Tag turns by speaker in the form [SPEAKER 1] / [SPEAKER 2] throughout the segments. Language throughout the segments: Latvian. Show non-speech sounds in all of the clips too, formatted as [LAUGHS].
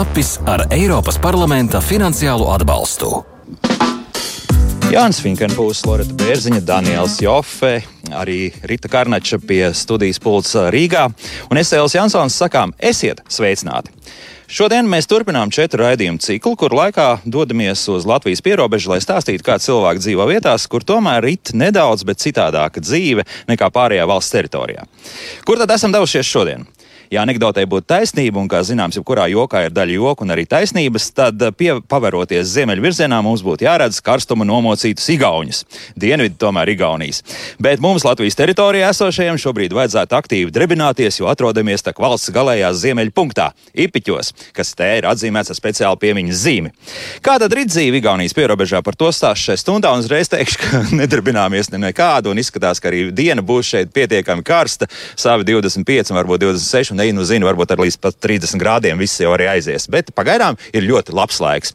[SPEAKER 1] tapis ar Eiropas parlamenta finansiālo atbalstu.
[SPEAKER 2] Jānis Finkenpūs, Loreta Bērziņa, Daniels Jofe, arī Rita Karnača pie studijas pults Rīgā. Un es, Elis Jansons, sakām, esiet sveicināti! Šodien mēs turpinām četru raidījumu ciklu, kur laikā dodamies uz Latvijas pierobežu, lai stāstītu, kā cilvēki dzīvo vietās, kur tomēr rit nedaudz, bet citādāka dzīve nekā pārējā valsts teritorijā. Kur tad esam devušies šodien? Ja anekdotē būtu taisnība, un, kā zināms, jebkurā jokā ir daļa joka un arī taisnības, tad, eh, pie, paveroties ziemeļu virzienā, mums būtu jāredz karstuma nomocītus igauņus. Dienvidi tomēr Igaunijas. Bet mums Latvijas teritorijā esošajiem šobrīd vajadzētu aktīvi drebināties, jo atrodamies tak valsts galējā ziemeļu punktā - Ipiķos, kas te ir atzīmēts ar speciālu piemiņas zīmi. Kā tad rīt dzīve Igaunijas pierobežā par to stāstu šajā stundā, un uzreiz teikšu, ka [LAUGHS] nedarbināmies ne nekādu, un izskatās, ka arī diena būs šeit pietiekami karsta, savi 25, varbūt 26 nezinu, nu zinu, varbūt ar līdz pat 30 grādiem viss jau arī aizies. Bet pagaidām ir ļoti labs laiks.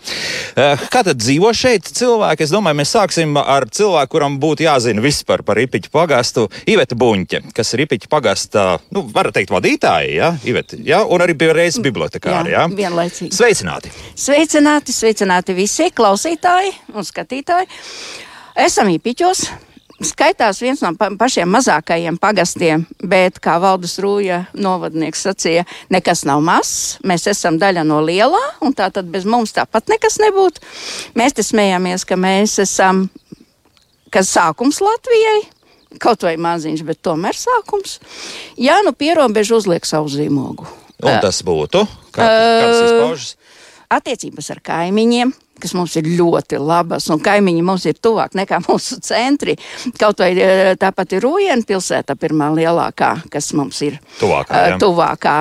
[SPEAKER 2] Eh, kā tad dzīvo šeit cilvēki? Es domāju, mēs sāksim ar cilvēku, kuram būtu jāzina viss par, par Ipiķu pagastu. Iveta Buņķe, kas ir Ipiķu pagasta, nu, var teikt, vadītāja, ja? Iveta, ja? un arī reizes bibliotekāri.
[SPEAKER 3] Jā, ja? vienlaicīgi.
[SPEAKER 2] Sveicināti!
[SPEAKER 3] Sveicināti, sveicināti visi klausītāji un skatītāji! Esam īpiķos, skaitās viens no pa pašiem mazākajiem pagastiem, bet, kā valdes rūja novadnieks sacīja, nekas nav mazs, mēs esam daļa no lielā, un tā tad bez mums tāpat nekas nebūtu. Mēs te smējamies, ka mēs esam, kas sākums Latvijai, kaut vai maziņš, bet tomēr sākums. Jā, nu pierobežu uzliek savu zīmogu.
[SPEAKER 2] Un tas būtu? Kā, kādas izpaužas?
[SPEAKER 3] Attiecības ar kaimiņiem, kas mums ir ļoti labas, un kaimiņi mums ir tuvāk nekā mūsu centri. Kaut vai e, tāpat ir Rūjena pilsēta, pirmā lielākā, kas mums ir
[SPEAKER 2] tuvākā. Jā.
[SPEAKER 3] tuvākā.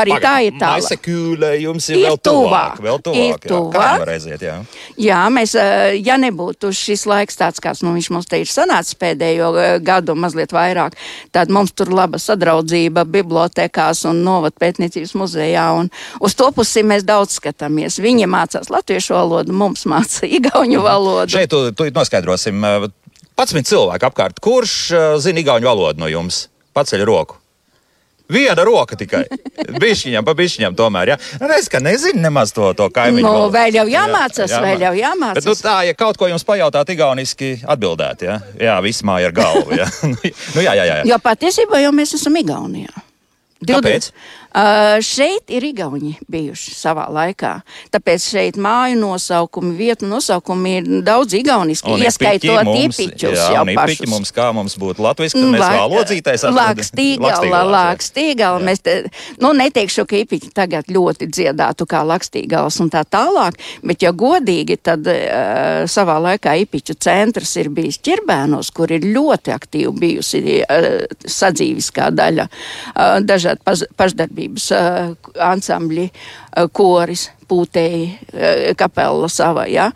[SPEAKER 3] Arī Paga, tā ir tā.
[SPEAKER 2] Maisekūle jums ir, ir vēl tuvāk. Vēl tuvāk, ir jā. tuvāk. Kā aiziet, jā.
[SPEAKER 3] jā, mēs, ja nebūtu šis laiks tāds, kāds nu, viņš mums te ir sanācis pēdējo gadu mazliet vairāk, tad mums tur laba sadraudzība bibliotekās un novad pētniecības muzejā, un uz to pusi mēs daudz skatāmies. Viņi mācās latviešu valodu, mums māca [LAUGHS] igauņu valodu.
[SPEAKER 2] Šeit tu, tu noskaidrosim. Pats viņa cilvēks apkārt, kurš zina igauņu valodu no jums? Paceļ roku. Viena roka tikai. [LAUGHS] Bišķiņam, pa bišķiņam tomēr. Ja? Nu, es kā nezinu nemaz to, to kaimiņu.
[SPEAKER 3] Nu, valodu. vēl jau jāmācās, jā, vēl jau jāmācās.
[SPEAKER 2] Bet, nu, tā, ja kaut ko jums pajautāt, igauniski atbildēt, ja? Jā, viss māja ar galvu. Ja? [LAUGHS] nu, jā, jā, jā.
[SPEAKER 3] Jo patiesībā jau mēs esam Igaunijā.
[SPEAKER 2] 20. Kāpēc?
[SPEAKER 3] Uh, šeit ir Igauni bijuši savā laikā. Tāpēc šeit māju nosaukumi, vietu nosaukumi ir daudz igauniski, un ieskaitot iepiķus jau pašus.
[SPEAKER 2] Mums kā mums būtu latviski, tad mēs valodzītais
[SPEAKER 3] Lakstīgala, Lakstīgala. Mēs te, nu, neteikšu, ka iepiķi tagad ļoti dziedātu kā Lakstīgals un tā tālāk, bet ja godīgi, tad uh, savā laikā iepiķu centrs ir bijis Čirbēnos, kur ir ļoti aktīvi bijusi uh, sadzīviskā daļa, uh, dažādi pašdarbības darbības uh, ansambļi, uh, koris, pūtēji, uh, kapela sava. Ja?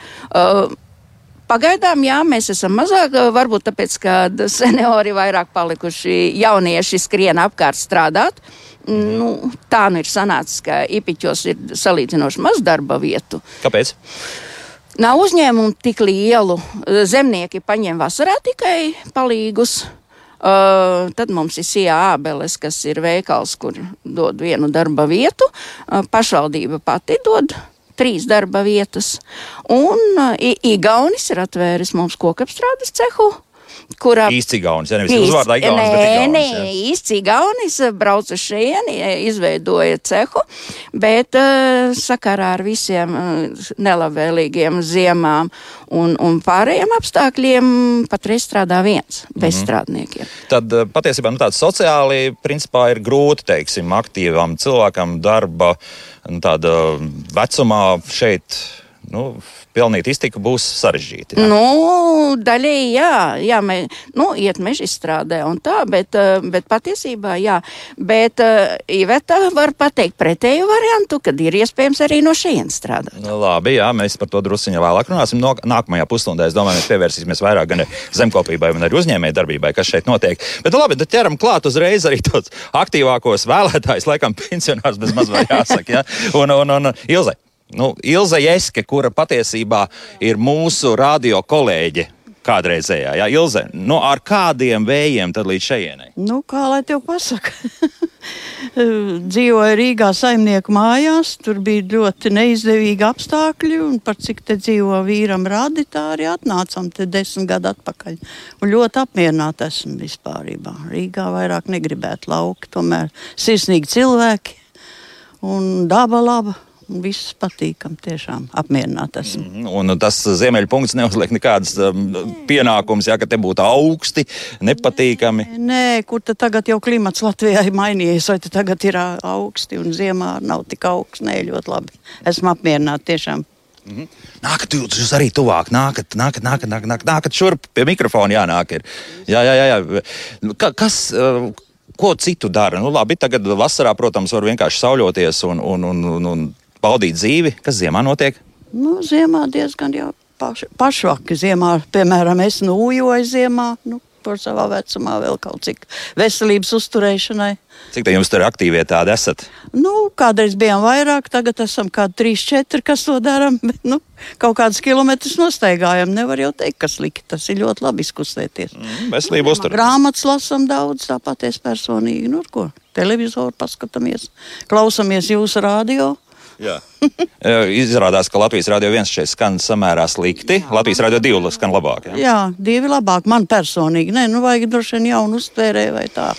[SPEAKER 3] Pagaidām, jā, mēs esam mazāk, varbūt tāpēc, ka [LAUGHS] seniori vairāk palikuši jaunieši skrien apkārt strādāt. Nu, tā nu ir sanācis, ka Ipiķos ir salīdzinoši maz darba vietu.
[SPEAKER 2] Kāpēc?
[SPEAKER 3] Nav uzņēmumu tik lielu. Zemnieki paņem vasarā tikai palīgus. Uh, tad mums ir Sijā Ābeles, kas ir veikals, kur dod vienu darba vietu. Uh, pašvaldība pati dod trīs darba vietas. Un uh, Igaunis ir atvēris mums kokapstrādes cehu
[SPEAKER 2] kurā īsts Igaunis, ja nevis uzvārdā Igaunis, nē, bet Igaunis.
[SPEAKER 3] Nē, īsts Igaunis eh, brauc uz šejieni, eh, izveidoja cehu, bet uh, sakarā ar visiem uh, nelabvēlīgiem ziemām un, un pārējiem apstākļiem patreiz strādā viens bez mm -hmm. strādniekiem.
[SPEAKER 2] Tad patiesībā nu, tāds sociāli principā ir grūti, teiksim, aktīvam cilvēkam darba nu, tāda vecumā šeit nu, pelnīt iztiku būs sarežģīti.
[SPEAKER 3] Jā. Nu, daļēji jā, jā mē, nu, iet meža izstrādē un tā, bet, eh, bet patiesībā jā. Bet uh, Iveta var pateikt pretēju variantu, kad ir iespējams arī no šejienes strādāt.
[SPEAKER 2] Nu, labi, jā, mēs par to drusciņā vēlāk runāsim. No, nākamajā pusstundē, es domāju, mēs pievērsīsimies vairāk gan zemkopībai, gan arī uzņēmēju darbībai, kas šeit notiek. Bet nu, labi, tad ķeram klāt uzreiz arī tos aktīvākos vēlētājus, laikam pensionārs bez maz vai jāsaka. Ja? Un, un, un, Ilze, Nu, Ilza Jeske, kura patiesībā ir mūsu radio kolēģe. kādreizējā. Jā, Ilze, nu, ar kādiem vējiem tad līdz šejienei?
[SPEAKER 4] Nu, kā lai tev pasaka? [LAUGHS] Dzīvoja Rīgā saimnieku mājās, tur bija ļoti neizdevīgi apstākļi, un par cik te dzīvo vīram radi, tā arī atnācām te desmit gadu atpakaļ. Un ļoti apmierināti esmu vispārībā. Rīgā vairāk negribētu lauki, tomēr sirsnīgi cilvēki un daba laba. Viss patīkami, tiešām apmierināti esmu.
[SPEAKER 2] Mm, un tas ziemeļpunkts neuzliek nekādas um, pienākumus, ja te būtu augsti, nepatīkami.
[SPEAKER 4] Nē, nē, kur tad tagad jau klimats Latvijā ir mainījies, vai tagad ir augsti un ziemā nav tik augsts? Nē, ļoti labi. Esmu apmierināta tiešām.
[SPEAKER 2] Mm -hmm. Nākat, jūs arī tuvāk, nākat, nākat, nākat, nākat, nākat, nākat šurp pie mikrofona, jānāk. Ir. Jā, jā, jā. jā. Ka, kas, ko citu dara? Nu, labi, tagad vasarā, protams, var vienkārši sauļoties un, un, un, un, un baudīt dzīvi. Kas ziemā notiek?
[SPEAKER 4] Nu, ziemā diezgan jau paš, pašvaki. Ziemā, piemēram, es nūjoju ziemā. Nu, par savā vecumā vēl kaut cik veselības uzturēšanai.
[SPEAKER 2] Cik tā jums tur aktīvie tādi esat?
[SPEAKER 4] Nu, kādreiz bijām vairāk, tagad esam kādi trīs, četri, kas to darām. Nu, kaut kādus kilometrus nostaigājam. Nevar jau teikt, ka slikti. Tas ir ļoti labi izkustēties.
[SPEAKER 2] Mm, veselību uzturēt.
[SPEAKER 4] Grāmatas lasam daudz, tāpat es personīgi. Nu, ko? Televizoru paskatāmies, klausamies jūsu radio. [LAUGHS]
[SPEAKER 2] Izrādās, ka Latvijas Rādio 1 šeit skan samērā slikti. Jā. Latvijas Rādio 2 skan labāk.
[SPEAKER 4] Jā, jā divi labāk. Man personīgi, nē, nu vajag droši vien jaunu uztvērē vai tā.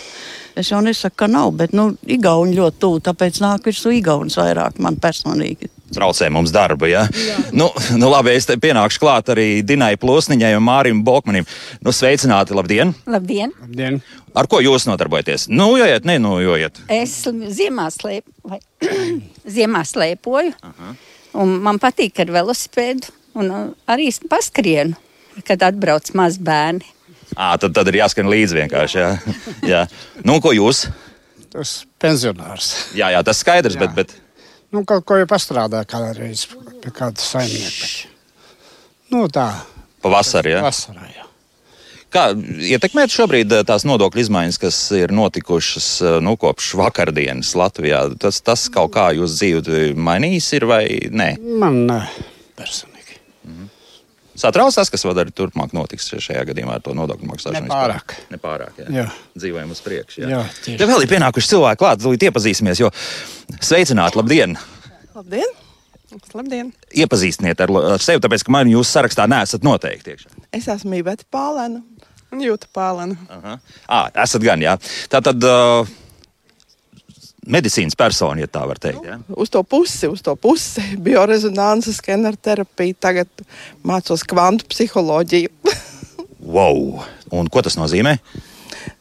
[SPEAKER 4] Es jau nesaku, ka nav, bet nu, Igauni ļoti tuvu, tāpēc nāk virsū Igaunis vairāk man personīgi.
[SPEAKER 2] Traucē mums darba, ja? Jā. Nu, nu labi, es te pienākšu klāt arī Dinai Plosniņai un Mārim Bokmanim. Nu, sveicināti, labdien!
[SPEAKER 5] Labdien!
[SPEAKER 2] labdien. Ar ko jūs nodarbojaties? Nūjojiet, nenūjojiet?
[SPEAKER 5] Es ziemā, slēp, vai, [CLEARS THROAT] ziemā slēpoju, Aha. un man patīk ar velosipēdu, un uh, arī paskrienu, kad atbrauc maz bērni.
[SPEAKER 2] À, tad, tad ir jāskan līdzi vienkārši. Jā. jā. Nu, ko jūs?
[SPEAKER 6] Tas pensionārs.
[SPEAKER 2] Jā, jā tas skaidrs, jā. bet. bet...
[SPEAKER 6] Nu, kaut ko jau pastrādāju kādreiz pie kāda saimnieka. Nu, tā.
[SPEAKER 2] Pavasarī, jā?
[SPEAKER 6] Vasarā, jā.
[SPEAKER 2] Kā ietekmēt šobrīd eh, tās nodokļu izmaiņas, kas ir notikušas eh, nu, kopš vakardienas Latvijā? Tas, tas kaut kā jūs dzīvi mainījis ir vai nē?
[SPEAKER 6] Man personīgi.
[SPEAKER 2] Satrauc tas, kas vēl arī turpmāk notiks šajā gadījumā ar to nodokļu maksāšanu?
[SPEAKER 6] Nepārāk.
[SPEAKER 2] Nepārāk jā.
[SPEAKER 6] Jā.
[SPEAKER 2] Dzīvojam uz priekšu.
[SPEAKER 6] Jā, jā tieši.
[SPEAKER 2] Te vēl ir pienākuši cilvēki klāt, līdz iepazīsimies, jo sveicināti, labdien!
[SPEAKER 7] Labdien! Labdien!
[SPEAKER 2] Iepazīstiniet ar, ar sevi, tāpēc, ka man jūsu sarakstā neesat noteikti. Iekšā.
[SPEAKER 7] Es esmu Iveta Pālēna un Jūta Pālēna.
[SPEAKER 2] Aha. À, esat gan, jā. Tā tad. Uh, medicīnas persona, ja tā var teikt. Ja?
[SPEAKER 7] Nu, uz to pusi, uz to pusi. [LAUGHS] Biorezonances, skeneru terapija, tagad mācos kvantu psiholoģiju. [LAUGHS]
[SPEAKER 2] wow! Un ko tas nozīmē?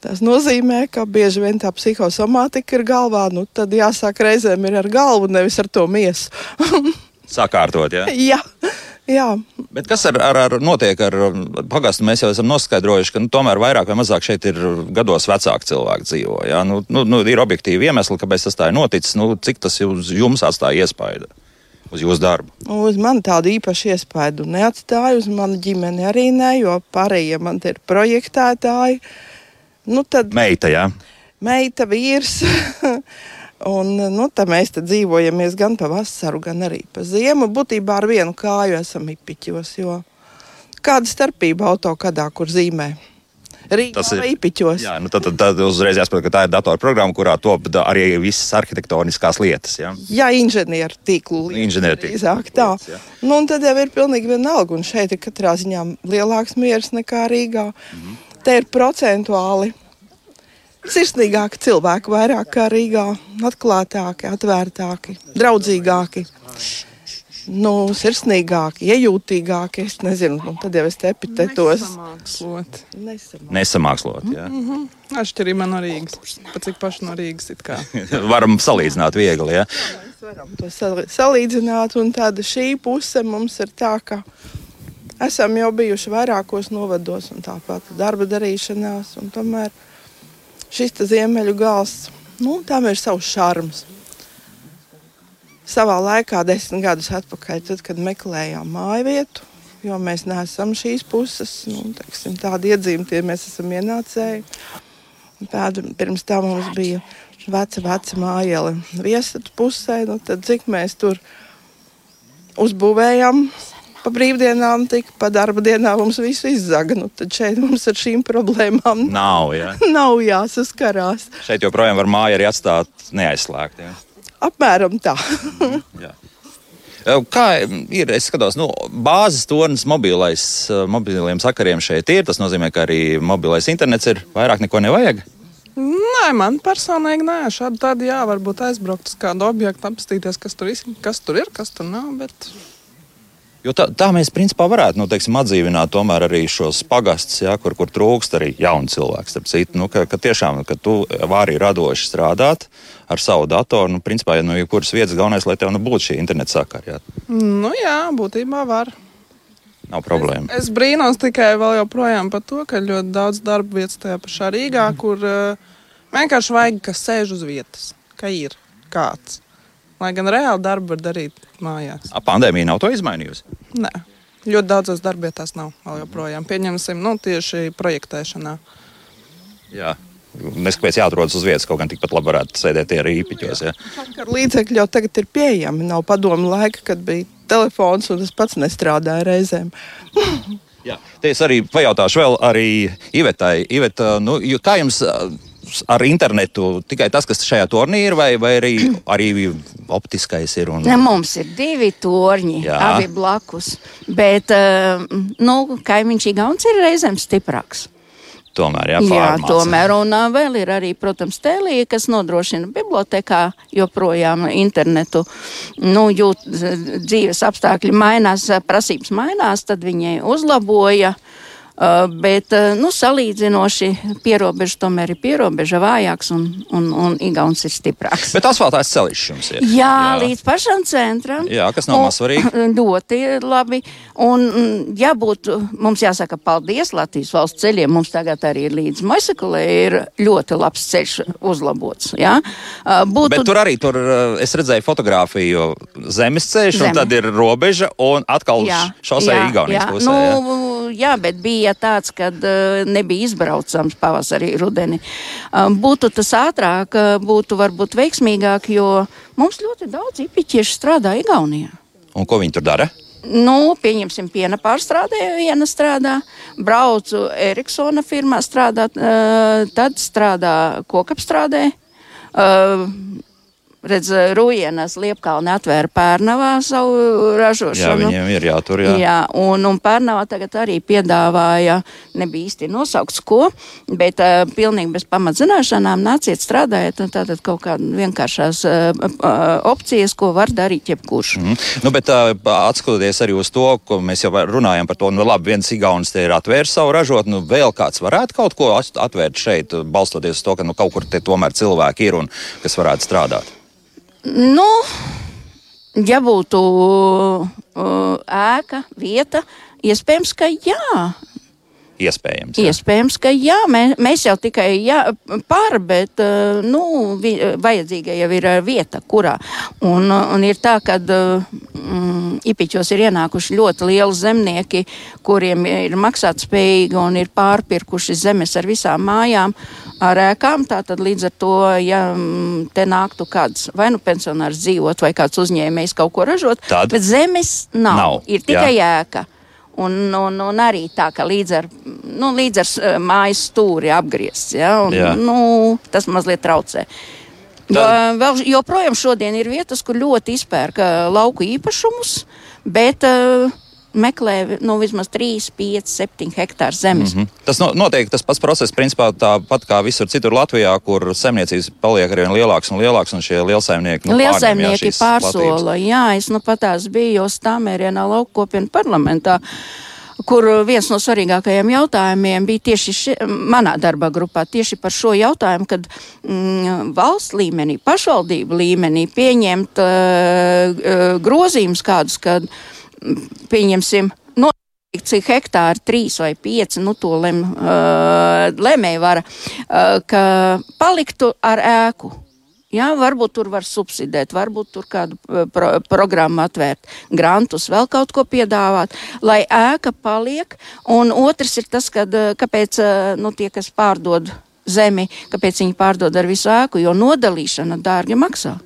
[SPEAKER 7] Tas nozīmē, ka bieži vien tā psihosomātika ir galvā. Nu, tad jāsāk reizēm ar galvu, nevis ar to miesu. [LAUGHS]
[SPEAKER 2] Sakārtot, ja?
[SPEAKER 7] Jā. Jā.
[SPEAKER 2] Bet kas ar, ar, ar notiek ar pagastu? Mēs jau esam noskaidrojuši, ka nu, tomēr vairāk vai mazāk šeit ir gados vecāki cilvēki dzīvo. Ja? Nu, nu, nu, ir objektīvi iemesli, kāpēc tas tā ir noticis. Nu, cik tas uz jums atstāja iespaidu? Uz jūsu darbu?
[SPEAKER 7] Uz mani tādu īpašu iespaidu neatstāja. Uz manu ģimeni arī ne, jo pārējie man ir projektētāji. Nu, tad...
[SPEAKER 2] Meita, jā.
[SPEAKER 7] Meita, vīrs. [LAUGHS] Un, nu, mēs dzīvojamies gan pa vasaru, gan arī pa ziemu. Būtībā ar vienu kāju esam ipiķos. Kāda starpība autokadā, kur zīmē? Rīgā tas ir īpiķos.
[SPEAKER 2] Jā, nu tad, tad, tad uzreiz jāsaprot, ka tā ir datorprogramma, kurā top arī visas arhitektoniskās lietas. Jā,
[SPEAKER 7] jā inženieru tīklu.
[SPEAKER 2] Inženieru tīklu.
[SPEAKER 7] Izāk, tā. Lietas, nu, un tad jau ir pilnīgi vienalga, un šeit ir katrā ziņā lielāks miers nekā Rīgā. Mm -hmm. Te ir procentuāli sirsnīgāki cilvēki, vairāk kā Rīgā, atklātāki, atvērtāki, draudzīgāki. Nu, sirsnīgāki, iejūtīgāki. Es nezinu, nu, tad jau es te epitetos.
[SPEAKER 2] Nesamākslot. Nesamākslot, Nesamākslot jā. Mm
[SPEAKER 7] -hmm. Atšķirība no Rīgas. Pat cik paši no Rīgas it kā. [LAUGHS]
[SPEAKER 2] varam salīdzināt viegli, jā.
[SPEAKER 7] Mēs varam to salīdzināt, un tāda šī puse mums ir tā, ka esam jau bijuši vairākos novados un tāpat darba darīšanās, un tomēr šis ziemeļu gals, nu, tam ir savs šarms. Savā laikā, desmit gadus atpakaļ, tad, kad meklējām māju vietu, jo mēs neesam šīs puses, nu, teiksim, tādi iedzīmti, mēs esam ienācēji. Tāda, pirms tam mums bija veca, veca mājela viesatu pusē, nu, tad cik mēs tur uzbūvējām pa brīvdienām tika, pa darba dienām mums visu izzaga. Nu, tad šeit mums ar šīm problēmām
[SPEAKER 2] Nav, jā. [LAUGHS]
[SPEAKER 7] nav jāsaskarās.
[SPEAKER 2] Šeit joprojām var māju arī atstāt neaizslēgt. Jā.
[SPEAKER 7] Apmēram tā.
[SPEAKER 2] Jā. Kā ir? Es skatos, nu, bāzes tornis mobilais, mobiliem sakariem šeit ir. Tas nozīmē, ka arī mobilais internets ir vairāk neko nevajag.
[SPEAKER 8] Nē, man personīgi nē. Šādi tādi jā, varbūt aizbraukt uz kādu objektu, apstīties, kas tur, kas tur ir, kas tur nav. Bet...
[SPEAKER 2] Jo tā, tā mēs principā varētu nu, teiksim, atdzīvināt tomēr arī šos pagastus, ja, kur, kur trūkst arī jaunu cilvēku. Starp citu, nu, ka, ka tiešām, ka tu vari radoši strādāt ar savu datoru, nu, principā, ja no jebkuras vietas galvenais, lai tev nu, būtu šī interneta sakara. Ja.
[SPEAKER 8] Nu, jā, būtībā var.
[SPEAKER 2] Nav problēma.
[SPEAKER 8] Es brīnos tikai vēl joprojām par to, ka ļoti daudz darba vietas tajā pašā Rīgā, kur uh, vienkārši vajag, kas sēž uz vietas, ka ir kāds. Lai gan reāli darbu var darīt mājās.
[SPEAKER 2] A, Pandēmija nav to izmainījusi.
[SPEAKER 8] Nē, ļoti daudzās darbietās nav vēl joprojām. Pieņemsim, nu, tieši projektēšanā.
[SPEAKER 2] Jā. Neskatoties, jāatrodas uz vietas, kaut gan tikpat labi varētu sēdēt tie rīpiņos. Ja.
[SPEAKER 7] Ar līdzekļu jau tagad ir pieejami. Nav padomu laika, kad bija telefons un tas pats nestrādāja reizēm. [LAUGHS]
[SPEAKER 2] Jā. Te es arī pajautāšu vēl arī Ivetai. Iveta, nu, kā jums ar internetu tikai tas, kas šajā tornī ir, vai, vai arī, [CLEARS THROAT] arī optiskais ir? Un...
[SPEAKER 3] Ne, mums ir divi torņi,
[SPEAKER 2] Jā.
[SPEAKER 3] Abi blakus. Bet uh, nu, kaimiņš Igauns ir reizēm stiprāks.
[SPEAKER 2] Tomēr, jā,
[SPEAKER 3] Jā, tomēr. Un uh, vēl ir arī, protams, tēlija, kas nodrošina bibliotekā joprojām internetu. Nu, jūt, dzīves apstākļi mainās, prasības mainās, tad viņi uzlaboja. Uh, bet, uh, nu, salīdzinoši pierobeža tomēr ir pierobeža vājāks un, un, un Igauns ir stiprāks.
[SPEAKER 2] Bet asfaltēts ceļš jums ir.
[SPEAKER 3] Jā, jā, līdz pašam centram.
[SPEAKER 2] Jā, kas nav
[SPEAKER 3] Un-
[SPEAKER 2] maz svarīgi. [LAUGHS]
[SPEAKER 3] Ļoti labi. Un, mm, ja būtu, mums jāsaka paldies Latvijas valsts ceļiem, mums tagad arī ir līdz Maisakulē ir ļoti labs ceļš uzlabots. Jā. Uh, Būtu,
[SPEAKER 2] Bet tur arī tur, ā, es redzēju fotografiju zemes ceļš, un
[SPEAKER 3] Zeme.
[SPEAKER 2] tad ir robeža, un atkal šosei Igaunijas pusē. jā.
[SPEAKER 3] Nu, jā, bet bija tāds, kad uh, nebija izbraucams pavasarī, rudeni. Uh, būtu tas ātrāk, uh, būtu varbūt veiksmīgāk, jo mums ļoti daudz ipiķieši strādā Igaunijā.
[SPEAKER 2] Un ko viņi tur dara?
[SPEAKER 3] Nu, pieņemsim, piena pārstrādē, viena strādā, braucu Eriksona firmā strādāt, uh, tad strādā kokapstrādē. Redz, Rujienas Liepkalni atvēra Pērnavā savu
[SPEAKER 2] Jā,
[SPEAKER 3] ražošanu.
[SPEAKER 2] viņiem ir jātur. Jā.
[SPEAKER 3] Jā, un, un Pērnavā tagad arī piedāvāja, nebija īsti nosaukts ko, bet uh, pilnīgi bez pamatzināšanām nāciet strādājiet, un tātad kaut kāda vienkāršās uh, opcijas, ko var darīt jebkurš.
[SPEAKER 2] Mm. Nu, bet uh, atskatoties arī uz to, ko mēs jau runājam par to, nu labi, viens Igaunis te ir atvērs savu ražotni, nu vēl kāds varētu kaut ko at- atvērt šeit, balstoties uz to, ka nu, kaut kur te tomēr cilvēki ir un kas varētu strādāt.
[SPEAKER 3] Nu, ja būtu uh, ēka, vieta, iespējams, ka jā.
[SPEAKER 2] Iespējams. jā.
[SPEAKER 3] Iespējams, ka jā, mē, mēs jau tikai jā, par, bet uh, nu, vi, vajadzīga jau ir uh, vieta, kurā. Un, uh, un ir tā, ka mm, Ipiķos ir ienākuši ļoti lieli zemnieki, kuriem ir maksātspējīgi un ir pārpirkuši zemes ar visām mājām, ar ēkām. Tātad līdz ar to, ja mm, te nāktu kāds vai nu pensionārs dzīvot, vai kāds uzņēmējs kaut ko ražot,
[SPEAKER 2] Tad?
[SPEAKER 3] zemes nav.
[SPEAKER 2] Nav,
[SPEAKER 3] Ir tikai ēka. Un, un, un arī tā, ka līdz ar, nu, līdz ar eh, mājas stūri apgriezts. Ja, un,
[SPEAKER 2] Jā.
[SPEAKER 3] nu, tas mazliet traucē. Jo, vēl joprojām šodien ir vietas, kur ļoti izpērka lauku īpašumus, bet uh, meklē nu, vismaz 3, 5, 7 hektāru zemes. Mm -hmm.
[SPEAKER 2] Tas no, notiek tas pats process, principā tāpat kā visur citur Latvijā, kur saimniecības paliek ar vien lielāks un lielāks, un šie lielsaimnieki nu,
[SPEAKER 3] Lielsaimnieki pārsola. Jā, es nu patās biju Stāmērienā laukopienu parlamentā. Kur viens no svarīgākajiem jautājumiem bija tieši ši, manā darba grupā, tieši par šo jautājumu, kad mm, valsts līmenī, pašvaldību līmenī pieņemt uh, grozījumus kādus, kad mm, pieņemsim noteikti, cik hektāri, trīs vai pieci, nu to lem, uh, lemēja vara, uh, ka paliktu ar ēku. Jā, varbūt tur var subsidēt, varbūt tur kādu pro, programmu atvērt, grantus, vēl kaut ko piedāvāt, lai ēka paliek. Un otrs ir tas, kad, kāpēc nu, tie, kas pārdod zemi, kāpēc viņi pārdod ar visu ēku, jo nodalīšana dārgi maksā.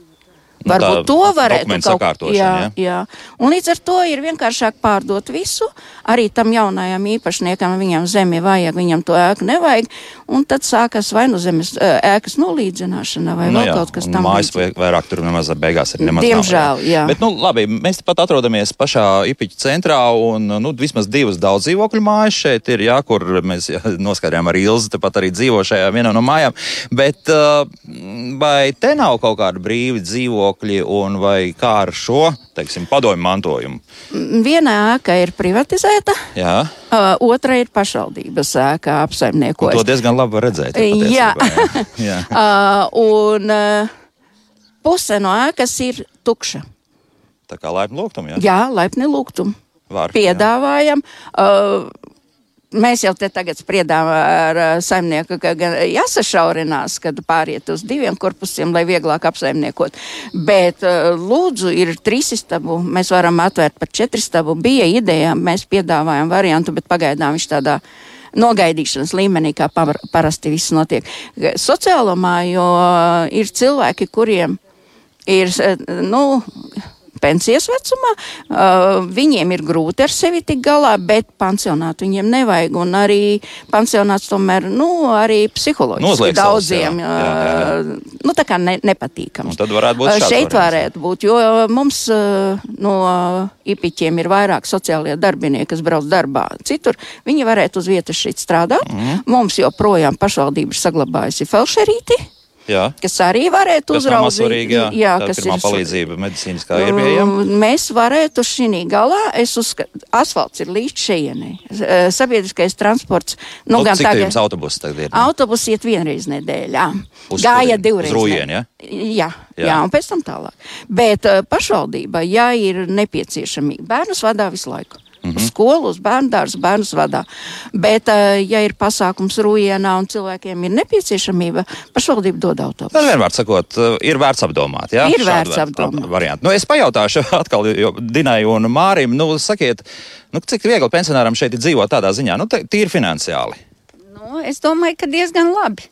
[SPEAKER 2] Nu,
[SPEAKER 3] Varbūt to varētu kaut
[SPEAKER 2] sakārtošana,
[SPEAKER 3] jā, jā. Un līdz ar to ir vienkāršāk pārdot visu. Arī tam jaunajam īpašniekam viņam zemi vajag, viņam to ēku nevajag. Un tad sākas vai nu zemes ēkas nolīdzināšana vai
[SPEAKER 2] Nu,
[SPEAKER 3] vēl
[SPEAKER 2] jā,
[SPEAKER 3] kaut kas tam
[SPEAKER 2] Mājas
[SPEAKER 3] līdzīgs.
[SPEAKER 2] vai- vairāk tur nemaz beigās ir nemaz.
[SPEAKER 3] Diemžēl,
[SPEAKER 2] nav,
[SPEAKER 3] jā.
[SPEAKER 2] Bet, nu, labi, mēs pat atrodamies pašā Ipiņa centrā, un nu, vismaz divas daudz dzīvokļu mājas šeit ir, jā, kur mēs jā, [LAUGHS] noskaidrojām arī Ilzi, tepat arī dzīvo šajā vienā no mājām. Bet vai te nav kaut kādi brīvi dzīvokļi, un vai kā ar šo, teiksim, padomju mantojumu?
[SPEAKER 3] Viena ēka ir privatizēta,
[SPEAKER 2] Jā,
[SPEAKER 3] uh, otra ir pašvaldības ēka
[SPEAKER 2] un
[SPEAKER 3] apsaimniekojuma.
[SPEAKER 2] to diezgan labi redzēt.
[SPEAKER 3] Jā. [LAUGHS]
[SPEAKER 2] jā. jā.
[SPEAKER 3] Uh, un uh, puse no ēkas ir tukša.
[SPEAKER 2] Tā kā laipni lūgtum, jā.
[SPEAKER 3] Jā, laipni lūgtum.
[SPEAKER 2] Var,
[SPEAKER 3] Piedāvājam. Uh, Mēs jau te tagad spriedām ar saimnieku, ka jāsašaurinās, kad pāriet uz diviem korpusiem, lai vieglāk apsaimniekot. Bet uh, lūdzu, ir trīs istabu, mēs varam atvērt par četri istabu. Bija ideja, mēs piedāvājam variantu, bet pagaidām viņš tādā nogaidīšanas līmenī, kā par, parasti viss notiek. Sociālo māju uh, ir cilvēki, kuriem ir, uh, nu, pensijas vecumā. Uh, viņiem ir grūti ar sevi tik galā, bet pansionātu viņiem nevajag. Un arī pansionāts tomēr, nu, arī psiholoģiski
[SPEAKER 2] Nozliek
[SPEAKER 3] daudziem,
[SPEAKER 2] jā. Jā, jā, jā.
[SPEAKER 3] uh, nu, tā kā ne, nepatīkams.
[SPEAKER 2] Un tad varētu būt šāds
[SPEAKER 3] Šeit
[SPEAKER 2] jā.
[SPEAKER 3] varētu būt, jo mums uh, no ipiķiem ir vairāk sociālie darbinieki, kas brauc darbā. Citur viņi varētu uz vietas šeit strādāt.
[SPEAKER 2] Mhm.
[SPEAKER 3] Mums joprojām pašvaldība ir saglabājusi felšerīti
[SPEAKER 2] jā.
[SPEAKER 3] kas arī varētu
[SPEAKER 2] Kas
[SPEAKER 3] uzraudzīt.
[SPEAKER 2] mazsvarīgi, jā.
[SPEAKER 3] jā
[SPEAKER 2] Tā
[SPEAKER 3] kas ir
[SPEAKER 2] palīdzība medicīniskā ir pieejama.
[SPEAKER 3] Um, Mēs varētu šī galā, es uzskatu, asfalts ir līdz šejienei. Eh, Sabiedriskais transports, nu,
[SPEAKER 2] Nu, cik
[SPEAKER 3] tagad.
[SPEAKER 2] jums autobusi tagad ir?
[SPEAKER 3] Autobus iet vienreiz nedēļā.
[SPEAKER 2] Uz
[SPEAKER 3] Gāja divreiz.
[SPEAKER 2] Uz Rujieni, ja?
[SPEAKER 3] Jā,
[SPEAKER 2] Jā.
[SPEAKER 3] jā. jā, un pēc tam tālāk. Bet uh, pašvaldība, ja ir nepieciešamība, bērnus vadā visu laiku. Mm -hmm. Uz skolu, uz bērnu dārzu, bērnus vadā. Bet, uh, ja ir pasākums Rujienā un cilvēkiem ir nepieciešamība, pašvaldība dod autobusu.
[SPEAKER 2] Tad vienmēr sakot, eh, ir vērts apdomāt. Jā?
[SPEAKER 3] Ir
[SPEAKER 2] Šādu
[SPEAKER 3] vērts apdomāt.
[SPEAKER 2] Variantu. Nu, es pajautāšu [LAUGHS] atkal jo Dinai un Mārim, nu, sakiet, nu, cik viegli pensionāram šeit dzīvot tādā ziņā, nu, tīri finansiāli.
[SPEAKER 5] Nu, es domāju, ka diezgan labi.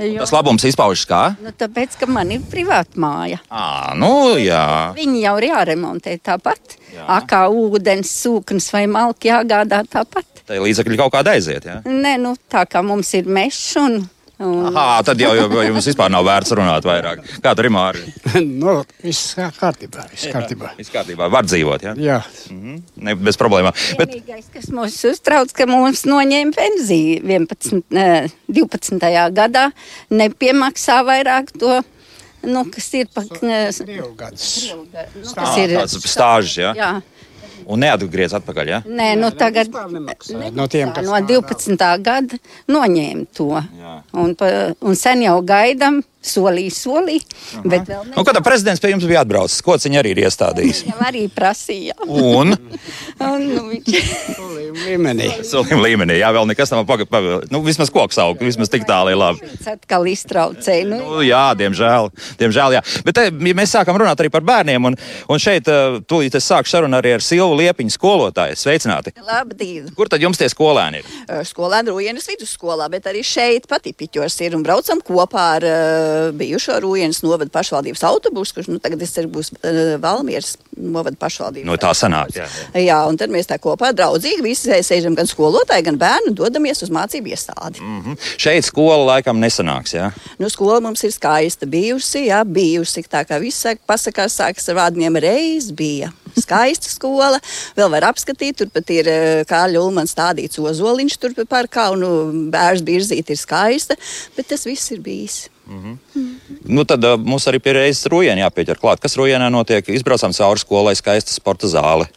[SPEAKER 5] Jo,
[SPEAKER 2] Tas labums izpaužas kā?
[SPEAKER 5] nu, tāpēc, ka man ir privāta māja.
[SPEAKER 2] À, nu, jā.
[SPEAKER 5] Viņi jau ir jāremontē tāpat. Akā ūdens, sūknis vai malki jāgādā tāpat.
[SPEAKER 2] Tai līdzekļi kaut kādā aiziet. Jā?
[SPEAKER 5] Nē, nu, tā kā mums ir mežs un, un
[SPEAKER 2] Aha, tad jau, jau jums vispār nav vērts runāt vairāk. Kā tur ir Mārija? [LAUGHS]
[SPEAKER 6] nu, viss kā- kārtībā. Viss kārtībā.
[SPEAKER 2] Viss kārtībā, var dzīvot, jā?
[SPEAKER 6] Jā,
[SPEAKER 2] Ne, bez problēmām. Bet,
[SPEAKER 5] Vienīgais, kas mums uztrauc, ka mums noņēma pensiju 11, eh, 12. gadā, nepiemaksā vairāk to, nu, kas ir pa,
[SPEAKER 6] divu gadus.
[SPEAKER 5] nu, kas ir
[SPEAKER 2] tāds stāžs, jā?
[SPEAKER 5] Jā.
[SPEAKER 2] Un neatgriez atpakaļ, jā?
[SPEAKER 5] Nē, nu tagad
[SPEAKER 6] vispār nemaksā. No tiem, kas
[SPEAKER 5] no
[SPEAKER 6] strādā.
[SPEAKER 5] 12. gada noņēma to.
[SPEAKER 2] Jā.
[SPEAKER 5] Un, un sen jau gaidām, solīja, solīja, bet vēl
[SPEAKER 2] Nu, kad prezidents pie jums bija atbraucis, ko viņa arī ir iestādījis? [LAUGHS]
[SPEAKER 5] Viņam arī prasīja.
[SPEAKER 2] Un [LAUGHS]
[SPEAKER 5] Un, nu, viņš,
[SPEAKER 6] Līmenī.
[SPEAKER 2] solim līmenī, jā, vēl nekas nav pagaidām. Nu, vismaz koks aug, vismaz tik tālu ir labi.
[SPEAKER 5] viņš atkal iztraucēja. Nu,
[SPEAKER 2] Nu, jā, diemžēl. diemžēl jā. Bet te, ja mēs sākam runāt arī par bērniem, un, un šeit uh, tūlīt es sāku sarunu arī ar Silvu Liepiņu skolotāju. Sveicināti!
[SPEAKER 9] Labdien!
[SPEAKER 2] Kur tad jums tie skolēni ir?
[SPEAKER 9] Skolēni Rūjienas vidusskolā, bet arī šeit pat piķos ir un braucam kopā ar uh, bijušo Rūjienas novada pašvaldības autobusu, kurš nu, tagad es ceru būs uh, Valmieras novada pašvaldības.
[SPEAKER 2] No tā sanāk. Jā, jā.
[SPEAKER 9] Jā, un tad mēs tā kopā draudzīgi visi sēžam gan skolotāji, gan bērni un dodamies uz mācību iestādi. Mm.
[SPEAKER 2] Mhm. Šeit skola laikam nesanāks. Jā.
[SPEAKER 9] Nu, skola mums ir skaista bijusi, jā, bijusi. Tā kā viss saka, pasakās, sākas ar vārdiem reiz bija. Skaista skola, vēl var apskatīt, turpat ir eh, Kārļa Ulmans stādīts ozoliņš turpat parkā, un nu, bērns biržīt ir skaista, bet tas viss ir bijis.
[SPEAKER 2] Nu, tad uh, mums arī pie reizes rujienā jāpieķer klāt. Kas rujienā notiek? Izbraucam cauri skolai, skaista sporta zāle.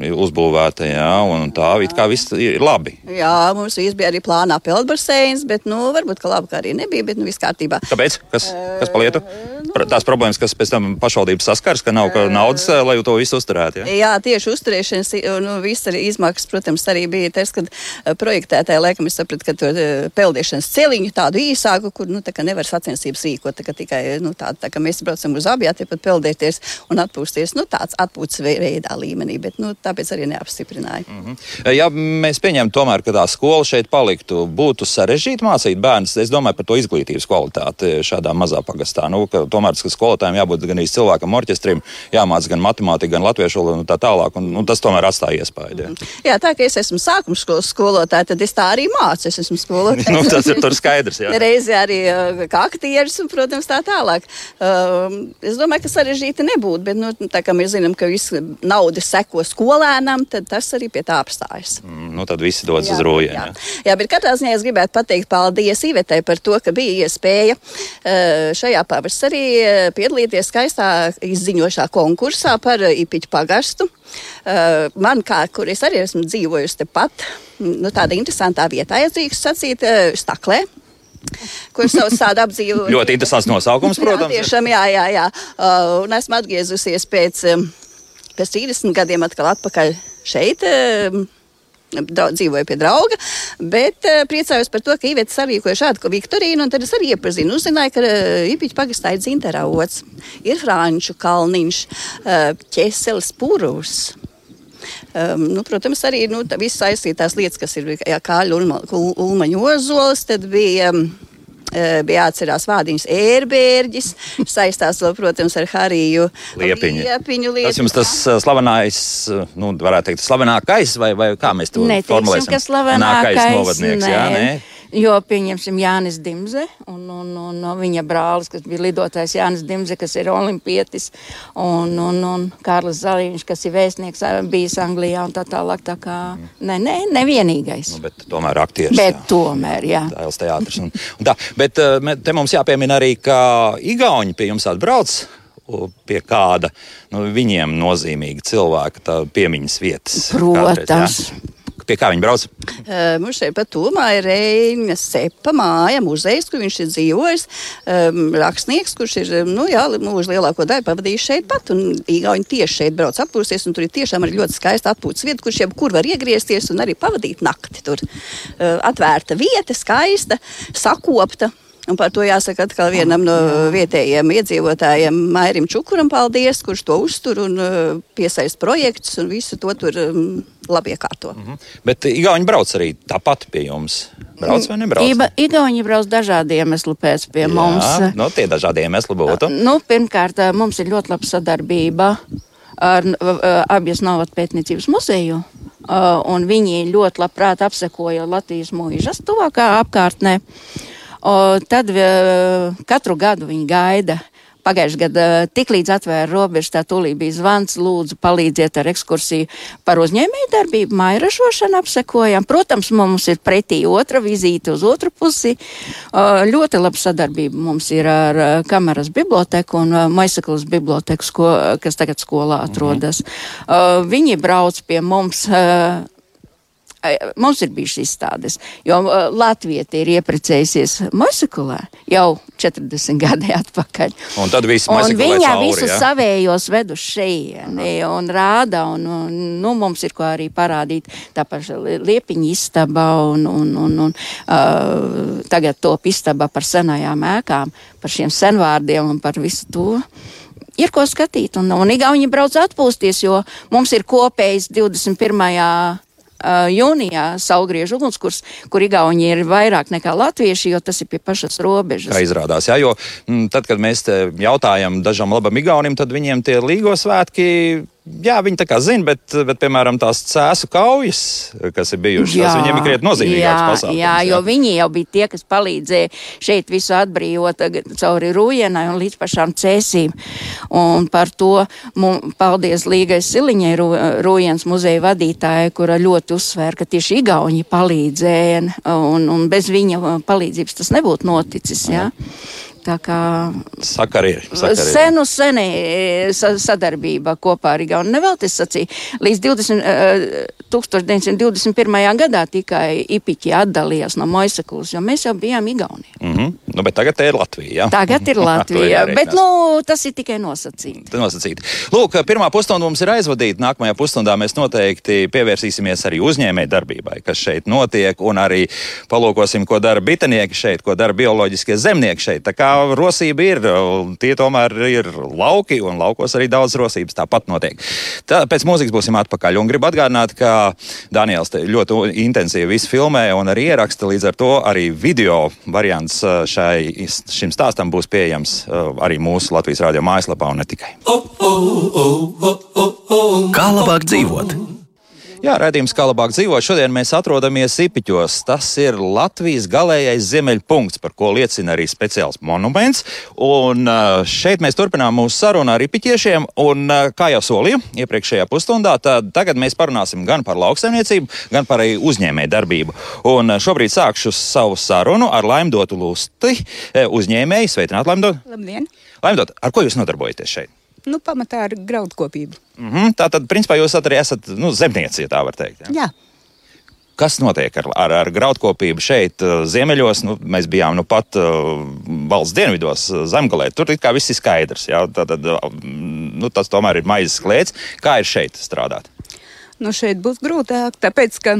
[SPEAKER 2] Uzbūvēta, jā, un tā it kā viss ir labi.
[SPEAKER 9] Jā, mums bija arī plānā peldbaseins, bet, nu, varbūt, ka labi, ka arī nebija, bet, nu, viss kārtībā.
[SPEAKER 2] Kāpēc? Kas, kas palietu? Pra- Tās problēmas, kas pēc tam pašvaldības saskars, ka nav ka naudas, eh, lai to visu uzturētu. Jā?
[SPEAKER 9] Jā, tieši uzturēšanas, nu, viss arī izmaksas, protams, arī bija tas, kad eh, projektētāji, laikam, es sapratu, ka to eh, peldēšanas celiņu tādu īsāku, kur, nu, tā nevar sacensības rīkot, tā tikai, nu, tāda, tā kā mēs braucam uz abiem, tāpat peldēties un atpūsties, nu, tāds atpūtas vei- veidā līmenī, bet, nu, tāpēc arī neapstiprināja. Mm.
[SPEAKER 2] Ja mēs pieņemtu, tomēr, ka tā skola šeit paliktu, būtu sarežģīti mācīt bērnus. Es domāju par to izglītības kvalitāti šādā mazā pagastā. Nu, ka skolotājiem jābūt gan īsti cilvēkam, orķestrim, jāmāc gan matemātika, gan latviešu valoda un tā tālāk. Un, un tas tomēr atstāja iespēju. Ja.
[SPEAKER 9] Jā, tā kā es esmu sākuma skolas skolotāja, tad es tā arī mācu. Es esmu [LAUGHS] skolotāja.
[SPEAKER 2] nu, tas ir skaidrs. Jā.
[SPEAKER 9] Reizi arī uh, kā aktieris un, protams, tā tālāk. Uh, es domāju, ka sarežģīti nebūtu, bet nu, tā kā mēs zinām, ka viss nauda seko skolēnam, tad tas arī pie tā apstājas.
[SPEAKER 2] Mm, nu, tad visi dodas uz rūjiem.
[SPEAKER 9] Jā. jā, bet katrā ziņā es gribētu pateikt paldies Ivetei par to, ka bija iespēja uh, šajā pavasarī uh, piedalīties skaistā izziņošā konkursā par uh, Ipiķu pagastu. Uh, man, kā, kur es arī esmu dzīvojusi tepat, nu, tāda interesantā vietā, ja drīkst sacīt, uh, Staklē, kur savu tādu apdzīvoju. [LAUGHS]
[SPEAKER 2] Ļoti interesants nosaukums, protams.
[SPEAKER 9] Jā, tiešām, jā, jā. jā. Uh, un esmu atgriezusies pēc, pēc 30 gadiem atkal atpakaļ šeit. Draudz, dzīvoju pie drauga, bet uh, priecājos par to, ka Ivets sarīkoja šādu Viktorīnu, un tad es arī iepazinu, uzzināju, ka uh, Ipiņu pagastā ir dzinteravots, ir Franču kalniņš, uh, ķeselis purus. Um, nu, protams, arī nu, visas saistītās lietas, kas ir Kāļa Ulmaņa ozols, tad bija. Um, bija jāatcerās vārdiņas ērbērģis, saistās vēl, protams, ar Hariju
[SPEAKER 2] Liepiņu.
[SPEAKER 9] Liepiņu
[SPEAKER 2] tas jums tas slavenais, nu, varētu teikt, slavenākais, vai, vai kā mēs to
[SPEAKER 3] Neteiksim,
[SPEAKER 2] formulēsim?
[SPEAKER 3] ka slavenākais,
[SPEAKER 2] novadnieks,
[SPEAKER 3] nē.
[SPEAKER 2] jā, nē?
[SPEAKER 3] Jo, pieņemsim, Jānis Dimze un, un, un, viņa brālis, kas bija lidotājs Jānis Dimze, kas ir olimpietis, un, un, un Kārlis Zaliņš, kas ir vēstnieks, bijis Anglijā un tā tālāk. Tā kā, ne, ne, nevienīgais.
[SPEAKER 2] Nu, bet tomēr aktieris.
[SPEAKER 3] Bet
[SPEAKER 2] jā.
[SPEAKER 3] tomēr, jā.
[SPEAKER 2] Tēls teātris. Un, un tā, bet eh, te mums jāpiemina arī, ka Igauni pie jums atbrauc pie kāda nu, viņiem nozīmīga cilvēka piemiņas vietas.
[SPEAKER 3] Protams.
[SPEAKER 2] Kādreiz. Pie kā viņi brauc?
[SPEAKER 9] Uh, mums šeit pat tūmā ir Reina Sepa māja, muzejs, kur viņš ir dzīvojis. Um, rakstnieks, kurš ir nu, jā, mūžu lielāko daļu pavadījis šeit pat. Un Igauni tieši šeit brauc atpūsties. Tur ir tiešām arī ļoti skaista atpūtas vieta, kurš jebkur var iegriezties un arī pavadīt nakti. Tur uh, atvērta vieta, skaista, sakopta. Un par to jāsaka atkal vienam no vietējiem iedzīvotājiem, Mairim Čukuram, paldies, kurš to uztur un uh, piesaist projektus un visu to tur um, labi iekārto. Mm
[SPEAKER 2] -hmm. Bet Igauni brauc arī tāpat pie jums. Brauc vai nebrauc?
[SPEAKER 3] Iba, Igauni brauc dažādu iemeslu pēc pie Jā, mums.
[SPEAKER 2] Nu, tie dažādi iemesli būtu.
[SPEAKER 3] Nu, pirmkārt, mums ir ļoti laba sadarbība ar uh, abas Novatu pētniecības muzeju. Uh, un viņi ļoti labprāt apsekoja Latvijas mūžas tuvākā apkārtnē. O, tad uh, katru gadu viņi gaida. Pagājušajā gadā tiklīdz atvēra robežas, tā tūlīt bija zvans, lūdzu, palīdziet ar ekskursiju par uzņēmēju darbību, māju ražošanu apsekojam. Protams, mums ir pretī otra vizīte uz otru pusi. Ļoti laba sadarbība mums ir ar uh, kameras biblioteku un Maisaklas biblioteku, kas tagad skolā atrodas. Mm -hmm. Viņi brauc pie mums Mums ir bijušas izstādes, jo uh, Latvija ir ieprecējusies Mosakulā jau 40 gadi [LAUGHS] atpakaļ.
[SPEAKER 2] Un tad viss
[SPEAKER 3] un viņa cauri, visus ja? savējos ved uz šejieni un rāda, un, un nu, mums ir ko arī parādīt. Tāpat liepiņa istaba un, un, un, un uh, tagad top istaba par senajām ēkām, par šiem senvārdiem un par visu to ir ko skatīt. Un, un Igauni brauc atpūsties, jo mums ir kopējs 21 uh, jūnijā saulgriežu ugunskurs, kur Igauni ir vairāk nekā latvieši, jo tas ir pie pašas robežas.
[SPEAKER 2] Kā izrādās, jā, jo m, tad, kad mēs jautājam dažam labam Igaunim, tad viņiem tie līgo svētki Jā, viņi tā kā zina, bet, bet, piemēram, tās cēsu kaujas, kas ir bijušas, jā, viņiem ir krietni nozīmīgākas pasākums.
[SPEAKER 3] Jā, jā, jo viņi jau bija tie, kas palīdzēja šeit visu atbrīvot cauri rūjienai un līdz pašām cēsīm. Un par to mums, paldies Līgai Siliņai, rūjienas muzeja vadītājai, kura ļoti uzsvēra, ka tieši Igauņi palīdzēja, un, un bez viņa palīdzības tas nebūtu noticis. Jā. Jā. Tā kā
[SPEAKER 2] sakari ir. Sakari ir.
[SPEAKER 3] Senu senī e, sadarbība kopā ar Igaunu. Nevēl tas sacīja. Līdz 20, 1921. gadā tikai Ipiķi atdalījās no Moisakulas, jo mēs jau bijām Igaunija.
[SPEAKER 2] Mm -hmm. nu, bet tagad ir Latvija. Ja?
[SPEAKER 3] Tagad ir [LAUGHS] Latvija, bet nu, tas ir tikai nosacīti.
[SPEAKER 2] nosacīti. Lūk, pirmā pusstunda mums ir aizvadīta. Nākamajā pusstundā mēs noteikti pievērsīsimies arī uzņēmē darbībai, kas šeit notiek, un arī palūkosim, ko dara bitanieki šeit, ko dara bioloģiskie zemnieki šeit. Kā rosība ir. Tie tomēr ir lauki, un laukos arī daudz rosības tāpat notiek. Tā, pēc mūzikas būsim atpakaļ. Un gribu atgādināt, ka Daniels ļoti intensīvi visu filmē un arī ieraksta. Līdz ar to arī video variants šai, šim stāstam būs pieejams arī mūsu Latvijas rādio mājaslapā un ne tikai.
[SPEAKER 1] Kā labāk dzīvot?
[SPEAKER 2] Jā, redzējums, kā labāk dzīvot. Šodien mēs atrodamies Ipiķos. Tas ir Latvijas galīgais ziemeļpunkts, par ko liecina arī speciāls monuments. Un šeit mēs turpinām mūsu sarunu ar Ipiķiešiem. Un, kā jau solīju iepriekšējā pusstundā, tad tagad mēs parunāsim gan par lauksaimniecību, gan par uzņēmēju darbību. Un šobrīd sākšu savu sarunu ar Laimdotu Lusti, uzņēmēju. Sveicināt, Laimdot!
[SPEAKER 10] Labdien!
[SPEAKER 2] Laimdot, ar ko jūs nodarbojaties šeit?
[SPEAKER 10] Nu, pamatā ar graudkopību.
[SPEAKER 2] Mm -hmm, tā tad, principā, jūs arī esat nu, zemnieci, ja tā var teikt.
[SPEAKER 10] Jā. jā.
[SPEAKER 2] Kas notiek ar, ar, ar graudkopību šeit, ziemeļos? Nu, mēs bijām nu pat uh, valsts dienvidos, zemgalē. Tur kā viss ir skaidrs. Jā, tā, tad, nu, tas tomēr ir maizes klēts. Kā ir šeit strādāt?
[SPEAKER 10] Nu, šeit būs grūtāk, tāpēc, ka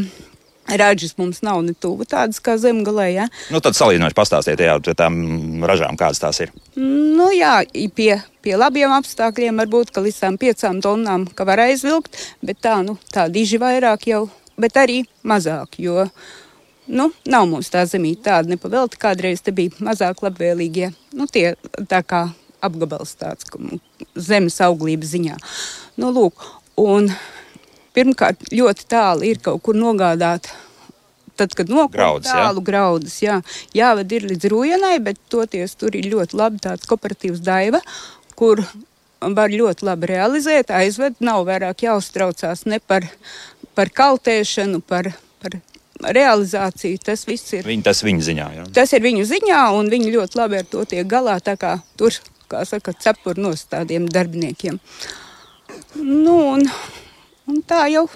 [SPEAKER 10] Ražas mums nav ne tuvu tādas kā zemgalē. Ja?
[SPEAKER 2] Nu, tad salīdzinoši pastāstiet jā, par tām ražām, kādas tās ir.
[SPEAKER 10] Nu, jā, pie, pie labiem apstākļiem varbūt līdz tām piecām tonnām var aizvilkt, bet tā, nu, tā diži vairāk jau, bet arī mazāk. Jo, nu, nav mums tā zemīte tāda nepavelta. Kādreiz te bija mazāk labvēlīgie. Nu, tie tā kā apgabals tāds zemes auglības ziņā. Nu, lūk, un, pirmkārt, ļoti tālu ir kaut kur nogādāt. Tad, kad nokļūst tālu
[SPEAKER 2] jā.
[SPEAKER 10] graudus, jā, jāved ir līdz Rūjanai, bet toties tur ir ļoti labi tāds kooperatīvs daiva, kur var ļoti labi realizēt, aizved, nav vairāk jāuztraucās ne par, par kaltēšanu, par, par realizāciju. Tas viss ir.
[SPEAKER 2] Viņi, tas viņa ziņā. Jā.
[SPEAKER 10] Tas ir viņu ziņā, un viņi ļoti labi ar to tiek galā. Tā kā tur, kā saka, cepur no tādiem darbiniekiem. Nu, un, Un tā jau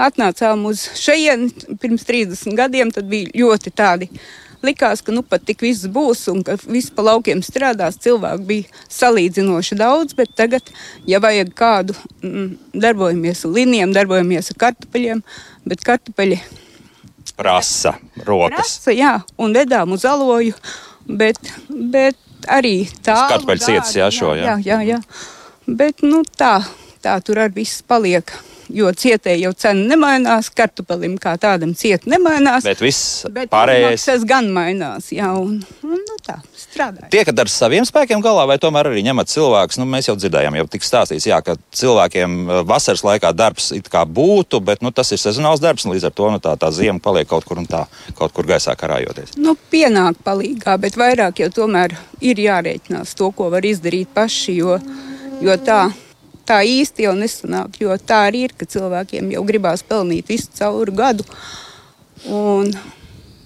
[SPEAKER 10] atnācām uz šejienu pirms 30 gadiem. Tad bija ļoti tādi. Likās, ka nu pat tik viss būs un ka viss pa laukiem strādās. Cilvēku bija salīdzinoši daudz, bet tagad, ja vajag kādu, mm, darbojamies ar linijām, darbojamies ar kartupeļiem, bet kartupeļi
[SPEAKER 2] prasa rokas.
[SPEAKER 10] Prasa, jā, un vedām uz aloju, bet, bet arī tā.
[SPEAKER 2] Kartupeļu cietas, jā, šo, jā.
[SPEAKER 10] Jā, jā, jā. Bet, nu tā, tā tur arī viss paliek. Jo cietēji jau cena nemainās, kartupelim kā tādam ciet nemainās.
[SPEAKER 2] Bet viss
[SPEAKER 10] bet
[SPEAKER 2] pārējais.
[SPEAKER 10] Tas gan mainās, jā, un, un nu, tā strādā.
[SPEAKER 2] Tiekat ar saviem spēkiem galā, vai tomēr arī ņemat cilvēkus? Nu, mēs jau dzirdējām, jau tik stāstīts, jā, ka cilvēkiem eh, vasaras laikā darbs it kā būtu, bet nu, tas ir sezonāls darbs, un līdz ar to nu, tā, tā ziema paliek kaut kur un tā, kaut kur gaisā karājoties.
[SPEAKER 10] Nu, pienāk palīgā, bet vairāk jau tomēr ir jārēķinās to, ko var izdarīt paši, jo, jo tā tā īsti jau nesanāk. Jo tā arī ir, ka cilvēkiem jau gribās pelnīt visu cauri gadu. Un,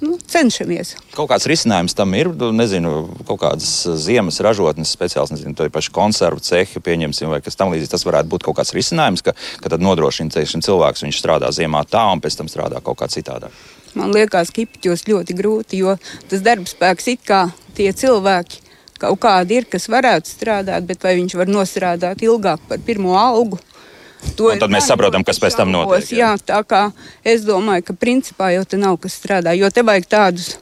[SPEAKER 10] nu, cenšamies.
[SPEAKER 2] Kaut kāds risinājums tam ir, nu, nezinu, kaut kādas ziemas ražotnes, speciāls, nezinu, tā paša konservu cehi, pieņemsim, vai kas tam līdzīgs. Tas varētu būt kaut kāds risinājums, ka, ka tad nodrošina šim cilvēks, viņš strādā ziemā tā un pēc tam strādā kaut kā citādāk.
[SPEAKER 10] Man liekas, ka Ipķos ļoti grūti, jo tas darbspēks it kā tie cilvēki kaut kādi ir, kas varētu strādāt, bet vai viņš var nostrādāt ilgāk par pirmo algu?
[SPEAKER 2] To un tad mēs saprotam, kas pēc tam notiek.
[SPEAKER 10] Jā. jā, tā kā es domāju, ka principā jau te nav kas strādā, jo te vajag tādus,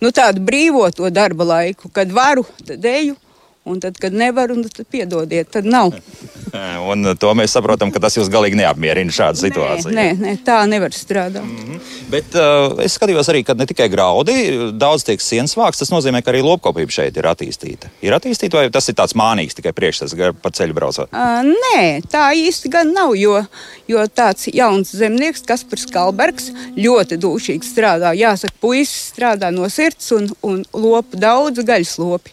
[SPEAKER 10] nu tādu brīvo to darba laiku, kad varu, tad eju, Un tad, kad nevaru, tad piedodiet, tad nav. [LAUGHS]
[SPEAKER 2] Un to mēs saprotam, ka tas jūs galīgi neapmierina šāda situācija.
[SPEAKER 10] Nē, nē, tā nevar strādāt. Mm
[SPEAKER 2] -hmm. Bet uh, es skatījos arī, ka ne tikai graudi, daudz tiek sienas vāks. Tas nozīmē, ka arī lopkopība šeit ir attīstīta. Ir attīstīta vai tas ir tāds mānīgs tikai priekšstats pa ceļu braucot?
[SPEAKER 10] Uh, nē, tā īsti gan nav, jo, jo tāds jauns zemnieks, Kaspars Kalbergs, ļoti dūšīgi strādā. Jāsaka, puisis strādā no sirds un, un lopu daudz gaļas lopi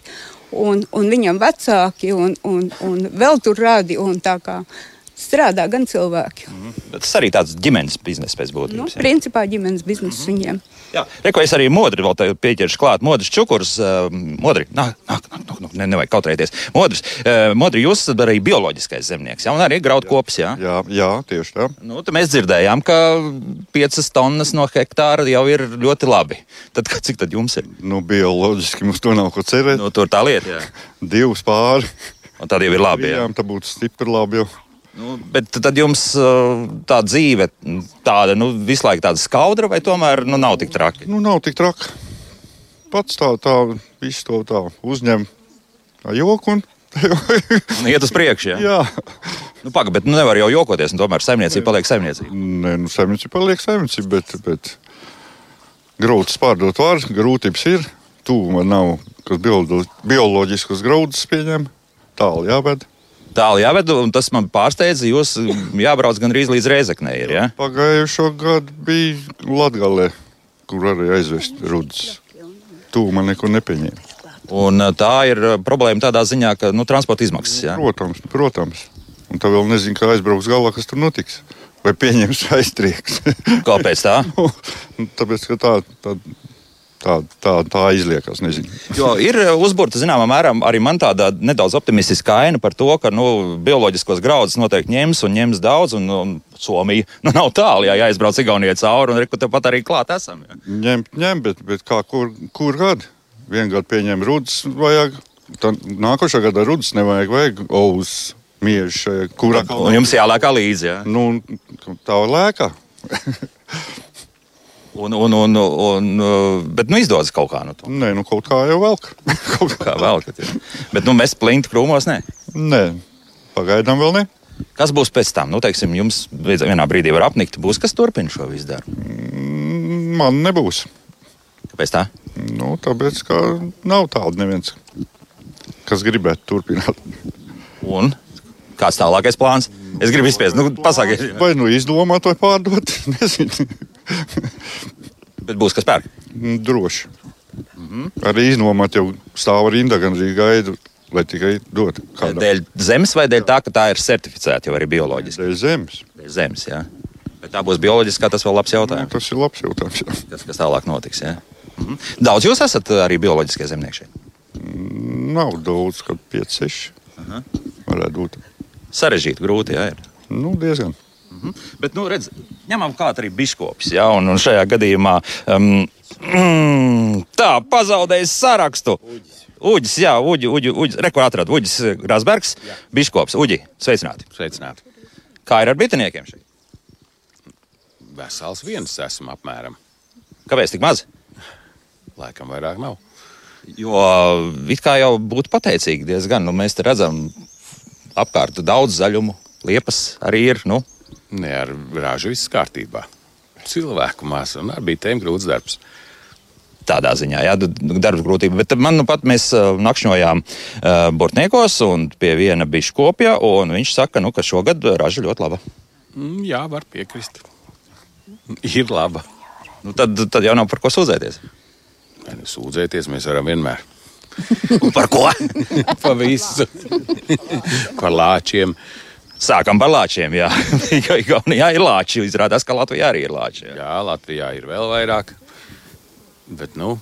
[SPEAKER 10] un, un viņam vecāki, un, un, un vēl tur rādi. Strādā gan cilvēki.
[SPEAKER 2] Mm. Tas arī tāds ģimenes biznesa pēc būtības.
[SPEAKER 10] Nu, principā ģimenes biznesa mm -hmm. viņiem.
[SPEAKER 2] Jā, Reku, es arī modri vēl pieķeršu klāt. Modris čukurs, uh, modri, nāk, nāk, nāk, nāk ne, nevajag kautrēties. Modris, uh, modri, jūs esat arī bioloģiskais zemnieks, jā, un arī graudkops, jā?
[SPEAKER 11] Jā, jā, tieši tā.
[SPEAKER 2] Nu, mēs dzirdējām, ka piecas tonnas no hektāra jau ir ļoti labi. Tad, cik tad jums ir?
[SPEAKER 11] Nu, bioloģiski mums to nav ko cerēt.
[SPEAKER 2] Nu, tur tā lieta, jā. [LAUGHS]
[SPEAKER 11] Divas pāri.
[SPEAKER 2] Un tad jau ir labi, jā.
[SPEAKER 11] Jā, tā būtu stipri labi jau.
[SPEAKER 2] Nu, bet tad jums tā dzīve tāda nu, visu laiku tāda skaudra, vai tomēr nu, nav tik traki?
[SPEAKER 11] Nu, nav tik traki. pats tā, tā visu to tā uzņem tā joku un
[SPEAKER 2] Un [LAUGHS] iet uz priekšu. Jā,
[SPEAKER 11] jā.
[SPEAKER 2] Nu, paga, bet nu, nevar jau jokoties. Tomēr saimniecība paliek saimniecība.
[SPEAKER 11] Nē, nu, saimniecība paliek saimniecība, bet, bet grūti pārdot var, grūtības ir. Tūma nav, kas biolo, bioloģiskas graudas pieņem, tālu jāved.
[SPEAKER 2] Tālu jāved, un tas man pārsteidza. Jūs jābrauc gandrīz līdz Reizeknei. Ir, ja?
[SPEAKER 11] Pagājušo gadu bija Latgalē, kur arī aizvest rudas. Tūma neko nepieņēma.
[SPEAKER 2] Un tā ir problēma tādā ziņā, ka nu, transporta izmaksas. Ja?
[SPEAKER 11] Protams, protams. Un tā vēl nezinu, kā aizbrauks galā, kas tur notiks. Vai pieņems [LAUGHS] aiztrieks.
[SPEAKER 2] Kāpēc tā?
[SPEAKER 11] Tāpēc, ka tā, tā, tā, tā, tā izliekas.
[SPEAKER 2] Ir uh, uzbūvēta zināmā mērā arī man tāda nedaudz optimistiska aina par to, ka nu, bioloģiskos graudus noteikti ņems un ņems daudz. Un, un Somija [LAUGHS] nu, nav tālu, ja jāizbrauc Igaunijai cauri un reku tepat arī klāt esam. Ja.
[SPEAKER 11] Ņemt, ņem, bet, bet kā, kur, kur gadu? Vienu gadu pieņem rudas, vajag. Tad nākošā gada rudas nevajag, vajag ovus, miežu, kurā
[SPEAKER 2] Un jums jālēkā līdzi. Ja?
[SPEAKER 11] Nu, tā lēkā. [LAUGHS]
[SPEAKER 2] Un, un, un, un, uh, bet nu, izdodas kaut kā no tā.
[SPEAKER 11] Nē, nu kaut kā jau velk. [LAUGHS]
[SPEAKER 2] kaut kā vēl. Bet nu, mēs plinti krūmos nē.
[SPEAKER 11] Nē, pagaidām vēl ne.
[SPEAKER 2] Kas būs pēc tam? Nu, teiksim, jums vienā brīdī var apnikt, būs kas turpina šo visu darbu.
[SPEAKER 11] Mm, Man nebūs.
[SPEAKER 2] Kāpēc tā?
[SPEAKER 11] Nu, tāpēc, ka nav tāda neviens, kas gribētu turpināt.
[SPEAKER 2] Un kāds tālākais plāns? Es gribu izspiest, nu, pasakiet.
[SPEAKER 11] Vai nu izdomāt, vai pārdot? [LAUGHS] Nezinu.
[SPEAKER 2] Bet būs kas pērk.
[SPEAKER 11] Mm, Droši. Mm -hmm. Arī iznomāt jau stāv rinda, gan arī gaidu, lai tikai dod. kādam.
[SPEAKER 2] Dēļ zemes vai dēļ tā, ka tā ir certificēta jau arī bioloģiski?
[SPEAKER 11] Dēļ zemes.
[SPEAKER 2] Dēļ zemes, jā. Bet tā būs bioloģiskā, tas vēl labs jautājums.
[SPEAKER 11] Tas ir labs jautājums. Jā.
[SPEAKER 2] Kas, kas tālāk notiks? Jā? Mhm. Daudz jūs esat arī bioloģiskie zemnieki šeit.
[SPEAKER 11] Nav daudz, kad 5, 6 varētu būt.
[SPEAKER 2] Sarežģīti, grūti, jā. Ir.
[SPEAKER 11] Nu, diezgan.
[SPEAKER 2] Bet, nu, redz, ņemam klāt arī biškopis. Ja, un, un šajā gadījumā um, mm, [CLEARS THROAT] tā pazaudējis sarakstu. Uģis, jā, Uģi, Uģi, Uģi rekur atradu. Uģis Grasbergs, biškops. Uģi, sveicināti.
[SPEAKER 12] Sveicināti.
[SPEAKER 2] Kā ir ar bitiniekiem šeit?
[SPEAKER 12] Vesels viens esmu apmēram.
[SPEAKER 2] Kāpēc tik maz?
[SPEAKER 12] Laikam vairāk nav.
[SPEAKER 2] Jo it kā jau būtu pateicīgi diezgan. Nu, mēs te redzam apkārt daudz zaļumu. Liepas arī ir. Nu.
[SPEAKER 12] Nē, ar rāžu viss kārtībā. Cilvēku māsa un ar bitēm grūts darbs.
[SPEAKER 2] Tādā ziņā, jā, darbs grūtība. Bet man nu pat mēs nakšņojām uh, Bortniekos un pie viena biškopja, un viņš saka, nu, ka šogad raža ļoti laba.
[SPEAKER 12] Mm, jā, var piekrist. Ir laba.
[SPEAKER 2] Nu, tad, tad jau nav par ko sūdzēties.
[SPEAKER 12] Nu, Sūdzēties mēs varam vienmēr. [LAUGHS]
[SPEAKER 2] par ko? [LAUGHS]
[SPEAKER 12] par visu. [LAUGHS] par lāčiem.
[SPEAKER 2] Sākam par lāčiem. Jā, Igaunijā ir lāči. Izrādās, ka Latvijā arī ir lāči.
[SPEAKER 12] Jā, jā Latvijā ir vēl vairāk. Bet, nu,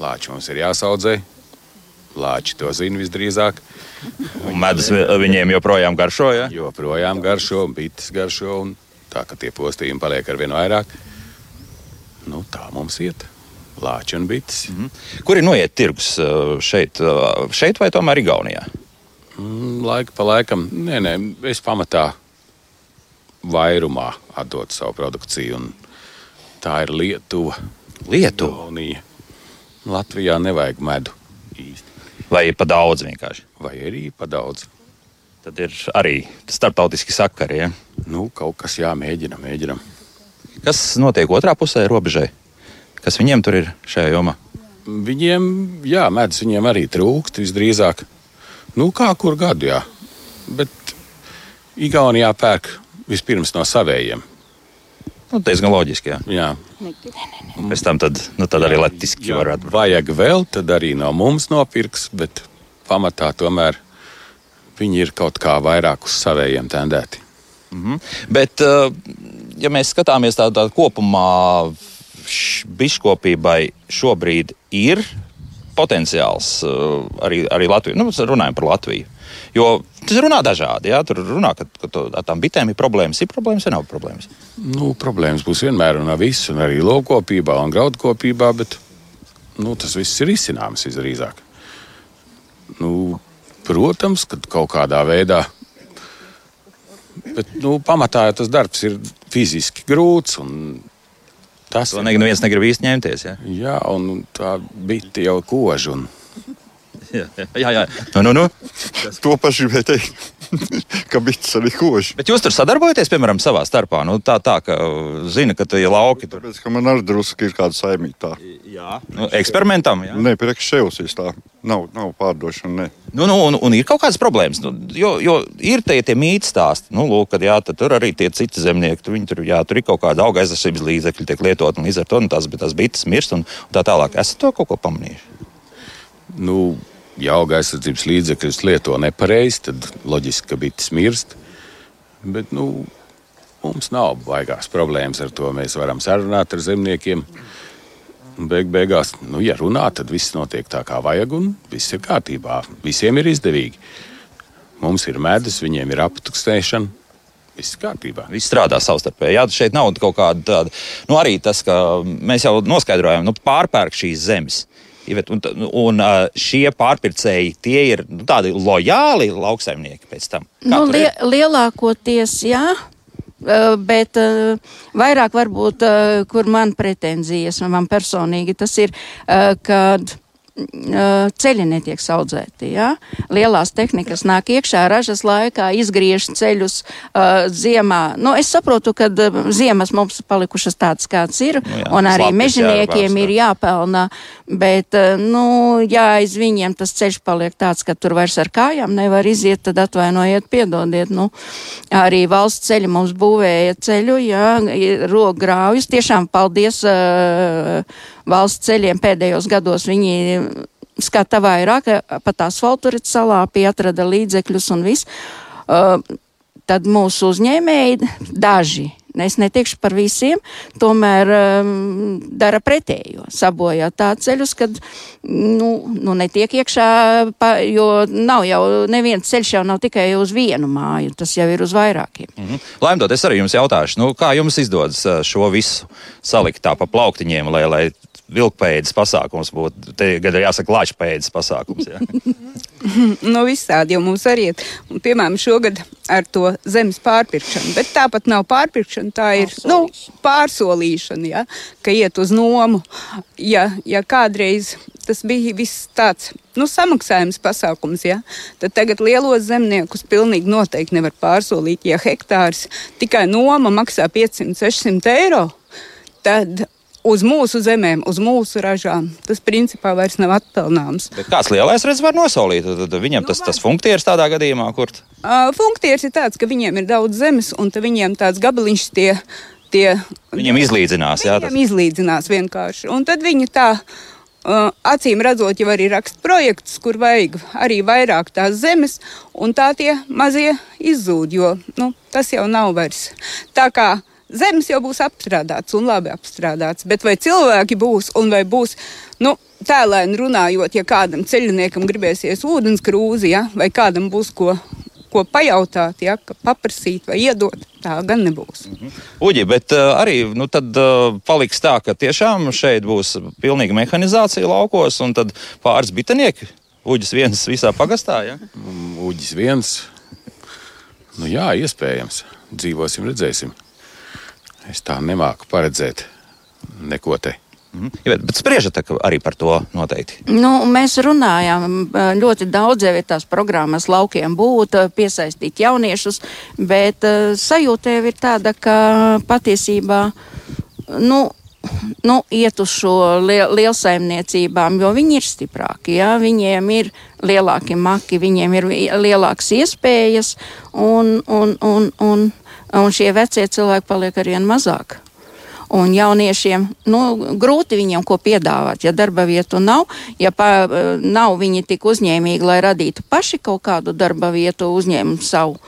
[SPEAKER 12] lāči mums ir jāsaudzē. Lāči to zina visdrīzāk.
[SPEAKER 2] Un medus vi- viņiem joprojām garšo. Ja?
[SPEAKER 12] Joprojām garšo, un bites garšo. Un tā kā tie postījumi paliek ar vien vairāk, nu, tā mums iet. Lāči un bites. Mm
[SPEAKER 2] -hmm. Kur ir noiet tirgus uh, šeit, uh, šeit vai tomēr Igaunijā?
[SPEAKER 12] Mm, Laika pa laikam, nē, nē, es pamatā vairumā atdodu savu produkciju. un Tā ir Lietuva.
[SPEAKER 2] Lietuva?
[SPEAKER 12] Igaunija. Latvijā nevajag medu īsti.
[SPEAKER 2] Vai pa daudz vienkārši?
[SPEAKER 12] Vai arī pa daudz.
[SPEAKER 2] Tad ir arī starptautiski sakari. Ja?
[SPEAKER 12] Nu, kaut kas jāmēģina, mēģinam.
[SPEAKER 2] Kas notiek otrā pusē robežai? Kas viņiem tur ir šajā jomā?
[SPEAKER 12] Viņiem, jā, medus viņiem arī trūkst visdrīzāk. Nu, kā kur gadu, jā. Bet Igaunijā pērk vispirms no savējiem.
[SPEAKER 2] Nu, diezgan loģiski. Jā.
[SPEAKER 12] Jā.
[SPEAKER 2] Pēc tam tad, nu, tad arī latviski varētu būt.
[SPEAKER 12] Vajag vēl, tad arī no mums nopirks, bet pamatā tomēr viņi ir kaut kā vairāk uz savējiem tendēti.
[SPEAKER 2] Mm -hmm. Bet, uh, ja mēs skatāmies tādā tā kopumā, biškopībai šobrīd ir potenciāls uh, arī, arī Latvijā. Nu, runājam par Latviju. Jo tas runā dažādi. Jā, tur runā, ka, ka to, ar tām bitēm ir problēmas. Ir problēmas vai nav problēmas?
[SPEAKER 12] Nu, problēmas būs vienmēr un ar visu, un arī lopkopībā un graudkopībā, bet nu, tas viss ir izcināms visdrīzāk. Nu, protams, ka kaut kādā veidā. Bet, nu, pamatā tas darbs ir fiziski grūts. un Tas
[SPEAKER 2] To neviens negrib īsti ņemties. Ja?
[SPEAKER 12] Jā, un tā bija jau koža. Un...
[SPEAKER 2] Jā, [LAUGHS] jā, jā. Nu, nu, nu.
[SPEAKER 11] To pašu gribēju teikt, ka bites arī koši.
[SPEAKER 2] Bet jūs tur sadarbojaties, piemēram, savā starpā. Nu, tā, tā, ka zina, ka tie lauki tur
[SPEAKER 11] Tāpēc, ka man arī drusku ir kāda saimīga.
[SPEAKER 2] Jā. Nu, eksperimentam. Jā.
[SPEAKER 11] Nē, priekš šeusīs tā. Nav, nav pārdošana. Ne.
[SPEAKER 2] Nu, nu, un, un ir kaut kādas problēmas. Nu, jo, jo ir tie, tie mītnes stāsti, nu, lūk, kad jā, tur arī tie citi zemnieki, tur, tur, jā, tur ir kaut kāda auga aizsardzības līdzekļi, tiek lietot, un līdz ar to nu, tās, tās bites mirst un, un tā tālāk. Esat to kaut ko pamanījuši?
[SPEAKER 12] Nu, ja auga aizsardzības līdzekļus lieto nepareizi, tad loģiski, ka bites mirst. Bet nu, mums nav baigās problēmas ar to. Mēs varam sarunāt ar zemniekiem. Beig, beigās, nu, ja runā, tad viss notiek tā, kā vajag, un viss ir kārtībā. Visiem ir izdevīgi. Mums ir medus, viņiem ir aptukstēšana. Viss kārtībā.
[SPEAKER 2] Viss strādā savstarpēji. Jā, šeit nav kaut kāda tāda, nu, arī tas, ka mēs jau noskaidrojām, nu, pārpērk šīs zemes. Ivet, Un, t- un šie pārpircēji, tie ir nu, tādi lojāli lauksaimnieki pēc tam. Kā
[SPEAKER 3] Nu,
[SPEAKER 2] ir?
[SPEAKER 3] lielākoties, jā. Bet uh, vairāk varbūt, uh, kur man pretenzijas, man personīgi tas ir, uh, kad uh, ceļi netiek audzēti. Ja? Lielās tehnikas nāk iekšā ražas laikā, izgriež ceļus uh, ziemā. Nu, es saprotu, ka ziemas mums palikušas tādas, kāds ir,
[SPEAKER 2] Nu jā,
[SPEAKER 3] un arī
[SPEAKER 2] jārabās,
[SPEAKER 3] ir jāpelnā, bet, uh, nu, ja aiz viņiem tas ceļš paliek tāds, ka tur vairs ar kājām nevar iziet, tad atvainojiet, piedodiet. Nu, arī valsts ceļi mums būvēja ceļu, jā, rogu grāvjus. Tiešām paldies uh, valsts ceļiem pēdējos gados. Viņi skata vairāk, pat asfaltu ir salāpi, atrada līdzekļus un viss. Uh, tad mūsu uzņēmēji daži. Es neteikšu par visiem, tomēr um, dara pretējo. Sabojā tā ceļus, kad nu, nu netiek iekšā, pa, jo nav jau neviens ceļš jau nav tikai uz vienu māju, tas jau ir uz vairākiem.
[SPEAKER 2] Mhm. Laimdot, es arī jums jautāšu, nu, kā jums izdodas ā, šo visu salikt tā pa plauktiņiem, lai, lai vilkpēdas pasākums būtu, te gan ir jāsaka lāčpēdas pasākums. Jā. [LAUGHS]
[SPEAKER 10] no visādi jau mums arī ir. Un, piemēram, šogad ar to zemes pārpirkšanu. Bet tāpat nav pārpirkšana, tā ir nu, pārsolīšana, ja, ka iet uz nomu. Ja, ja kādreiz tas bija viss tāds nu, samaksājums pasākums, ja, tad tagad lielos zemniekus pilnīgi noteikti nevar pārsolīt. Ja hektārs tikai noma maksā 500-600 eiro, tad uz mūsu zemēm, uz mūsu ražām tas principā vairs nav atpelnāms.
[SPEAKER 2] Bet kāds lielais redz var nosolīt, tad, viņam tas, tas funkcijas tādā gadījumā, kur
[SPEAKER 10] Uh, Funkcijas ir tāds, ka viņiem ir daudz zemes, un viņiem tāds gabaliņš tie. tie
[SPEAKER 2] viņam izlīdzinās. Jā, tas.
[SPEAKER 10] Viņiem izlīdzinās vienkārši. Un tad viņi tā. Uh, acīm redzot, jau arī raksta projekts, kur vajag arī vairāk tās zemes, un tā tie mazie izzūd, jo nu, tas jau nav vairs. Tā kā zemes jau būs apstrādāts un labi apstrādāts, bet vai cilvēki būs un vai būs, nu, tēlēni runājot, ja kādam ceļiniekam gribēsies ūdens krūzi, ja, vai kādam būs ko, ko pajautāt, ja, paprasīt vai iedot, tā gan nebūs.
[SPEAKER 2] Uģi, bet uh, arī nu, tad, uh, paliks tā, ka tiešām šeit būs pilnīga mehanizācija laukos un tad pāris bitanieki. Uģis viens visā pagastā. Ja?
[SPEAKER 12] Mm, Uģis viens. Nu, jā, iespējams. Dzīvosim, redzēsim. Es tā nemāku paredzēt neko te.
[SPEAKER 2] Mhm. Ja, bet, bet spriežat arī par to noteikti.
[SPEAKER 3] Nu, mēs runājām ļoti daudz, jau ir tās programmas laukiem būt, piesaistīt jauniešus, bet ā, sajūta jau ir tāda, ka patiesībā, nu, nu, iet uz šo liel, lielsaimniecībām, jo viņi ir stiprāki, jā, viņiem ir lielāki maki, viņiem ir lielākas iespējas, un, un, un, un, un šie vecie cilvēki paliek arvien mazāk. Un jauniešiem nu, grūti viņiem ko piedāvāt, ja darba vietu nav, ja pa, nav viņi tik uzņēmīgi, lai radītu paši kaut kādu darba vietu, uzņēmumu savu.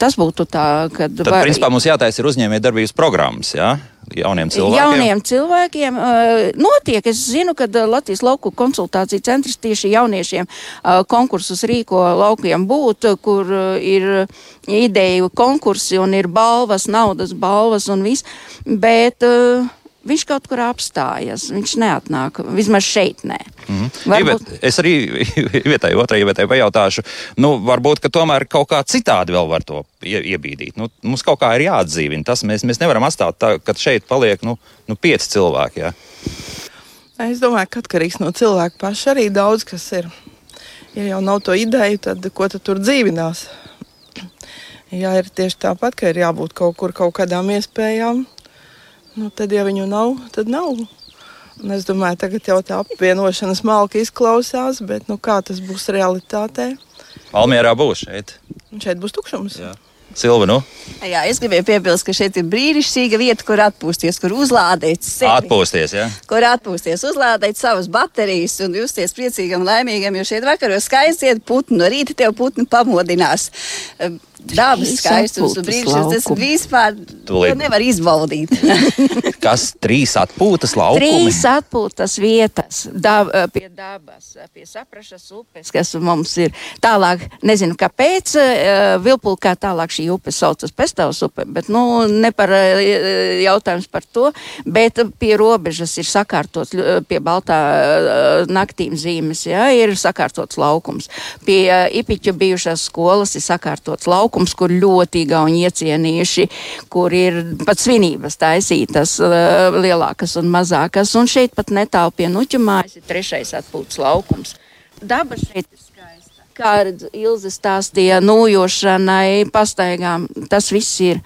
[SPEAKER 3] Tas būtu tā, ka.
[SPEAKER 2] Tad, var... principā, mums jātaisa ir uzņēmēja darbības programmas jā? Jauniem cilvēkiem.
[SPEAKER 3] Jauniem cilvēkiem uh, notiek. Es zinu, ka uh, Latvijas lauku konsultāciju centrs tieši jauniešiem uh, konkursus rīko laukiem būt, kur ir ideju konkursi un ir balvas, naudas balvas un viss. Bet uh, viņš kaut kur apstājas. Viņš neatnāk, vismaz šeit nē.
[SPEAKER 2] Mhm.
[SPEAKER 3] Varbūt-
[SPEAKER 2] Ivet, es arī [LAUGHS] vietai, otrai vietai pajautāšu, nu, varbūt, ka tomēr kaut kā citādi vēl var to ie, iebīdīt. Nu, mums kaut kā ir jāatdzīvina tas. Mēs, mēs nevaram atstāt tā, ka šeit paliek nu, nu, pieci cilvēki. Ja?
[SPEAKER 7] Es domāju, ka atkarīgs no cilvēka paša arī daudz kas ir. Ja jau nav to ideju, tad ko tad tur dzīvinās? Ja ir tieši tāpat, ka ir jābūt kaut kur kaut kādām iespējām, nu, tad, ja viņu nav, tad nav. Un es domāju, tagad jau tā apvienošanas malka izklausās, bet nu, kā tas būs realitātē?
[SPEAKER 2] Almērā būs šeit.
[SPEAKER 7] Un šeit būs tukšums.
[SPEAKER 2] Jā. Silva, nu,
[SPEAKER 9] Jā, es gribēju piebilst, ka šeit ir brīnišķīga vieta, kur atpūsties, kur uzlādēt sevi.
[SPEAKER 2] atpūsties. Ja?
[SPEAKER 9] Kur atpūsties, uzlādēt savas baterijas un justies priecīgam, laimīgam, jo šeit vakaros skaisti iet putni. No rīta tev putni pamodinās. Eh, Dabas skaistums un brīnišķīgs. Tas vispār
[SPEAKER 2] Tūlīt.
[SPEAKER 9] to nevar izbaudīt. [LAUGHS]
[SPEAKER 2] Kas trīs atpūtas laukumi?
[SPEAKER 3] Trīs atpūtas vietas dab, pie dabas, pie saprašas upes, kas mums ir tālāk. Nezinu, kāpēc eh, Vilpulkā tālāk šī upe saucas Pestavas upe, bet nu, ne par eh, jautājums par to, bet pie robežas ir sakārtots, pie baltā eh, naktīm zīmes, jā, ir sakārtots laukums. Pie eh, Ipiķa bijušās skolas ir sakārtots laukums, kur ļoti igauni iecienījuši, kur ir pat svinības taisītas eh, lielākas un mazākas. Un šeit pat netālu pie Nuķa mājas ir trešais atpūtas laukums. Daba šeit ir skaista. Kā Ilze stāstīja, nūjošanai, pastaigām, tas viss ir.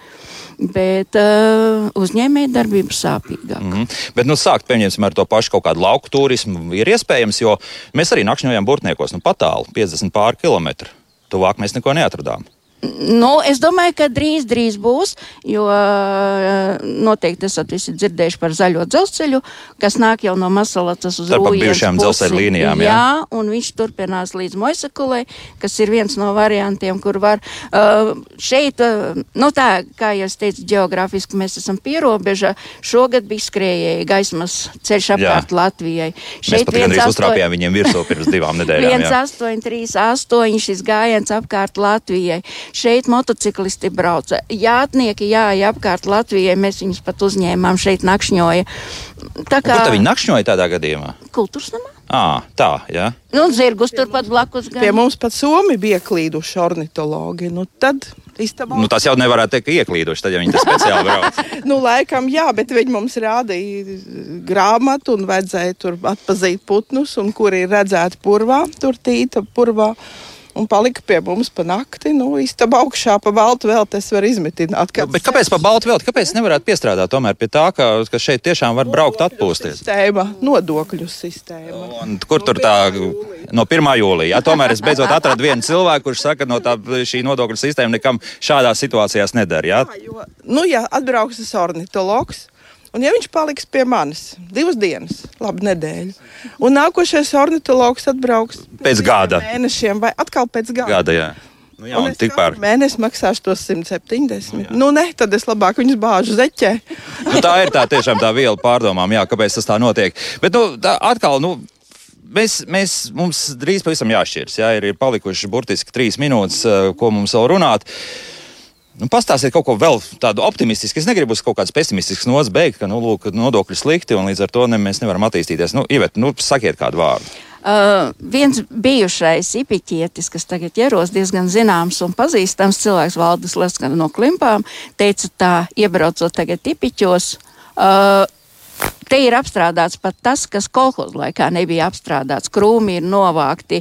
[SPEAKER 3] Bet uh, uzņēmēja darbība sāpīgāk.
[SPEAKER 2] Mm -hmm. Bet, nu, sākt, pieņemsim, ar to pašu kaut kādu lauku turismu ir iespējams, jo mēs arī nakšņojām Burtniekos, nu, patālu, 50 pāri kilometru. Tuvāk mēs neko neatradām.
[SPEAKER 3] Nu, es domāju, ka drīz, drīz būs, jo uh, noteikti esat visi dzirdējuši par zaļo dzelzceļu, kas nāk jau no Masalacas uz Rūjienas
[SPEAKER 2] bijušajām
[SPEAKER 3] pusi.
[SPEAKER 2] dzelzceļa līnijām, jā?
[SPEAKER 3] Jā, un viņš turpinās līdz Moisakulē, kas ir viens no variantiem, kur var uh, šeit, uh, nu tā, kā jau es teicu, geogrāfiski mēs esam pierobeža, šogad bija skrējēji gaismas ceļš apkārt Latvijai.
[SPEAKER 2] Mēs pat gandrīz uztrāpījām viņiem virsū pirms divām nedēļām. [LAUGHS] jā.
[SPEAKER 3] 1838 šis gājiens apkārt Latvijai. Šeit motociklisti brauca. Jātnieki jāja apkārt Latvijai, mēs viņus pat uzņēmām, šeit nakšņoja. Tā
[SPEAKER 2] Kur tad viņi nakšņoja tādā gadījumā?
[SPEAKER 3] kultūras namā.
[SPEAKER 2] À, tā, jā.
[SPEAKER 3] Nu, zirgus turpat blakus.
[SPEAKER 7] Pie mums pat Somi bija klīduši ornitologi. Nu, tad istabā.
[SPEAKER 2] Nu, tas jau nevarētu teikt, ka ieklīduši, tad, ja viņi tas speciāli brauc. [LAUGHS]
[SPEAKER 7] Nu, laikam, jā, bet viņi mums rādīja grāmatu un vajadzēja tur atpazīt putnus, un kur ir redzēti purvā, tur tīta purvā. Un palika pie mums pa nakti. Nu, istabā augšā pa baltu vēl tas var izmitināt.
[SPEAKER 2] Nu, Bet kāpēc pa baltu vēl? Kāpēc nevarētu piestrādāt tomēr pie tā, ka, ka šeit tiešām var braukt atpūsties?
[SPEAKER 7] Sistēma, nodokļu sistēma.
[SPEAKER 2] Un kur tur tā no 1. jūlijā? Jā, tomēr es beidzot atradu vienu cilvēku, kurš saka, no tā šī nodokļu sistēma nekam šādās situācijās nedara. Jā?
[SPEAKER 7] Nu, ja atbrauks tas ornitologs, un ja viņš paliks pie manis divas dienas, labi, nedēļu, un nākošais ornitologs atbrauks
[SPEAKER 2] Pēc gada.
[SPEAKER 7] mēnešiem vai atkal pēc gada.
[SPEAKER 2] Gada, jā. Nu, jā, un
[SPEAKER 7] es
[SPEAKER 2] tikpār.
[SPEAKER 7] katru mēnesi maksāšu tos 170. Nu, nē, tad es labāk viņus bāžu zeķē.
[SPEAKER 2] Nu, tā ir tā tiešām tā viela pārdomām, jā, kāpēc tas tā notiek. Bet nu, tā, atkal, nu, mēs, mēs, mums drīz pavisam jāšķiras. Jā, ir, ir palikuši burtiski trīs minūtes, eh, ko mums vēl runāt. Nu, Pastāstiet kaut ko vēl tādu optimistisku. Es negribu uz kaut kādas pesimistiskas nozares beigt, ka nu, lūk, nodokļi slikti un līdz ar to ne, mēs nevaram attīstīties. Nu, Ivet, nu, sakiet kādu vārdu.
[SPEAKER 3] Uh, viens bijušais ipiķietis, kas tagad ieros diezgan zināms un pazīstams cilvēks, Valdis Leskana no Klimpām, teica tā, iebraucot tagad ipiķos. Uh, Te ir apstrādāts pat tas, kas kolhozu laikā nebija apstrādāts. Krūmi ir novākti,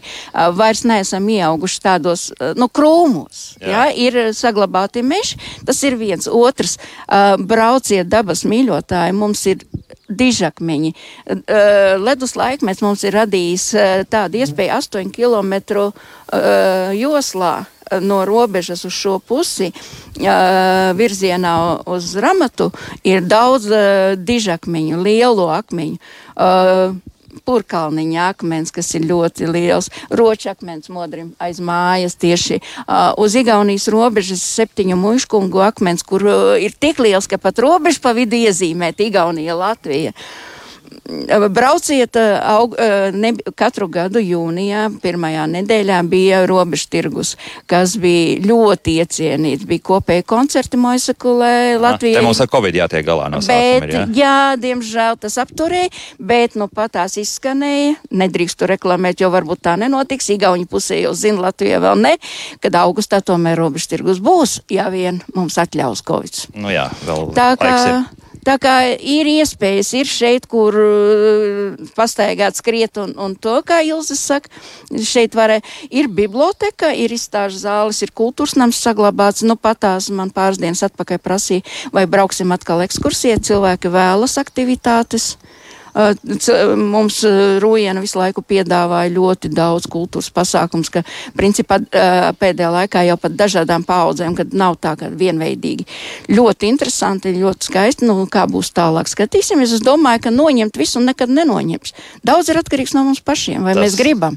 [SPEAKER 3] vairs neesam ieauguši tādos nu, krūmos. Jā. Jā, ir saglabāti meži. Tas ir viens. Otrs, brauciet dabas mīļotāji, mums ir dižakmeņi. Ledus laikmets mums ir radījis tādu iespēju 8 km joslā no robežas uz šo pusi uh, virzienā uz Ramatu ir daudz uh, dižakmeņu, lielo akmeņu. Uh, Purkalniņa akmens, kas ir ļoti liels, ročakmens modrim aiz mājas tieši uh, uz Igaunijas robežas septiņu muškungu akmens, kur uh, ir tik liels, ka pat robežu pa vidu iezīmēt Igaunija, Latvija. Brauciet aug, ne, katru gadu jūnijā, pirmajā nedēļā bija robežu tirgus, kas bija ļoti iecienīts. Bija kopēji koncerti Moisakulē, Latvijā.
[SPEAKER 2] Te mums ar Covid jātiek galā no sākuma.
[SPEAKER 3] Bet, ir, jā? jā, diemžēl tas apturēja, bet nu pat tās izskanēja. Nedrīkstu reklamēt, jo varbūt tā nenotiks. Igauņu pusē jau zina, Latvijā vēl ne, kad augustā tomēr robežu tirgus būs, ja vien mums atļaus Covid.
[SPEAKER 2] Nu jā, vēl
[SPEAKER 3] tā kā.
[SPEAKER 2] Ir.
[SPEAKER 3] Tā kā ir iespējas, ir šeit, kur uh, pastaigāt, skriet un, un to, kā Ilze saka, šeit var, ir biblioteka, ir izstāžu zāles, ir kultūras nams saglabāts, nu patās man pāris dienas atpakaļ prasīja, vai brauksim atkal ekskursijā, cilvēki vēlas aktivitātes. Mums Rūjena visu laiku piedāvāja ļoti daudz kultūras pasākums, ka principā pēdējā laikā jau pat dažādām paudzēm, kad nav tā kā vienveidīgi. Ļoti interesanti, ļoti skaisti, nu kā būs tālāk. Skatīsimies, es domāju, ka noņemt visu nekad nenoņems. Daudz ir atkarīgs no mums pašiem, vai Tas mēs gribam.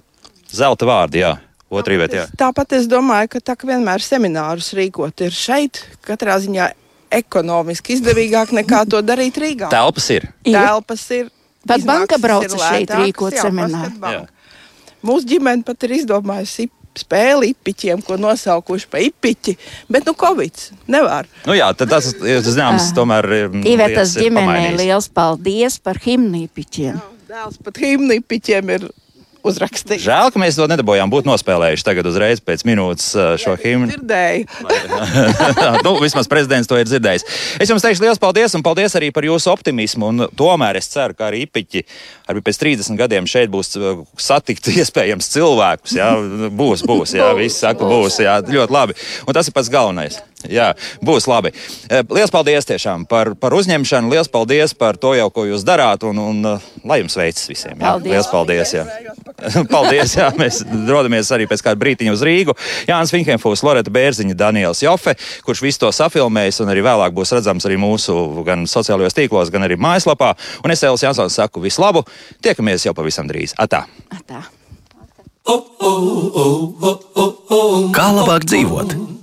[SPEAKER 2] Zelta vārdi, jā. Otrī vietā.
[SPEAKER 7] Tāpat es domāju, ka tā kā vienmēr seminārus rīkot ir šeit, katrā ziņā ekonomiski izdevīgāk nekā to darīt Rīgā.
[SPEAKER 2] Telpas ir.
[SPEAKER 7] Telpas ir.
[SPEAKER 3] Pat banka brauca šeit rīkot semināru.
[SPEAKER 7] Mūsu ģimene pat ir izdomājusi spēli ipiķiem, ko nosaukuši par ipiķi, bet nu Covid nevar.
[SPEAKER 2] Nu jā, tas ir zināms, tomēr.
[SPEAKER 3] Ivetas ģimenei liels paldies par himnu ipiķiem.
[SPEAKER 7] Dēls pat himnu ipiķiem ir uzrakstīt.
[SPEAKER 2] Žēl, ka mēs to nedabūjām būt nospēlējuši tagad uzreiz pēc minūtes šo himnu.
[SPEAKER 7] Dzirdēju. [LAUGHS]
[SPEAKER 2] nu, vismaz prezidents to ir dzirdējis. Es jums teikšu liels paldies un paldies arī par jūsu optimismu. Un tomēr es ceru, ka arī Ipiķi arī pēc 30 gadiem šeit būs satikt [LAUGHS] iespējams cilvēkus. Jā, būs, būs, jā, visi saka, būs, jā, ļoti labi. Un tas ir pats galvenais. Jā, būs labi. Lielas paldies tiešām par, par uzņemšanu. Lielas paldies par to, jau, ko jūs darāt. Un, un lai jums veicas visiem. Jā.
[SPEAKER 3] Paldies.
[SPEAKER 2] Lielas paldies. Jā. [LAUGHS] paldies. Jā. Mēs dodamies arī pēc kāda brīdiņa uz Rīgu. Jānis Finkenfūs, Loreta Bērziņa, Daniels Jofe, kurš visu to safilmējis un arī vēlāk būs redzams arī mūsu gan sociālajos tīklos, gan arī mājaslapā. Un es Elis Jansons saku visu labu. Tiekamies jau pavisam drīz. Atā!
[SPEAKER 3] Atā.
[SPEAKER 1] Kā labāk dzīvot?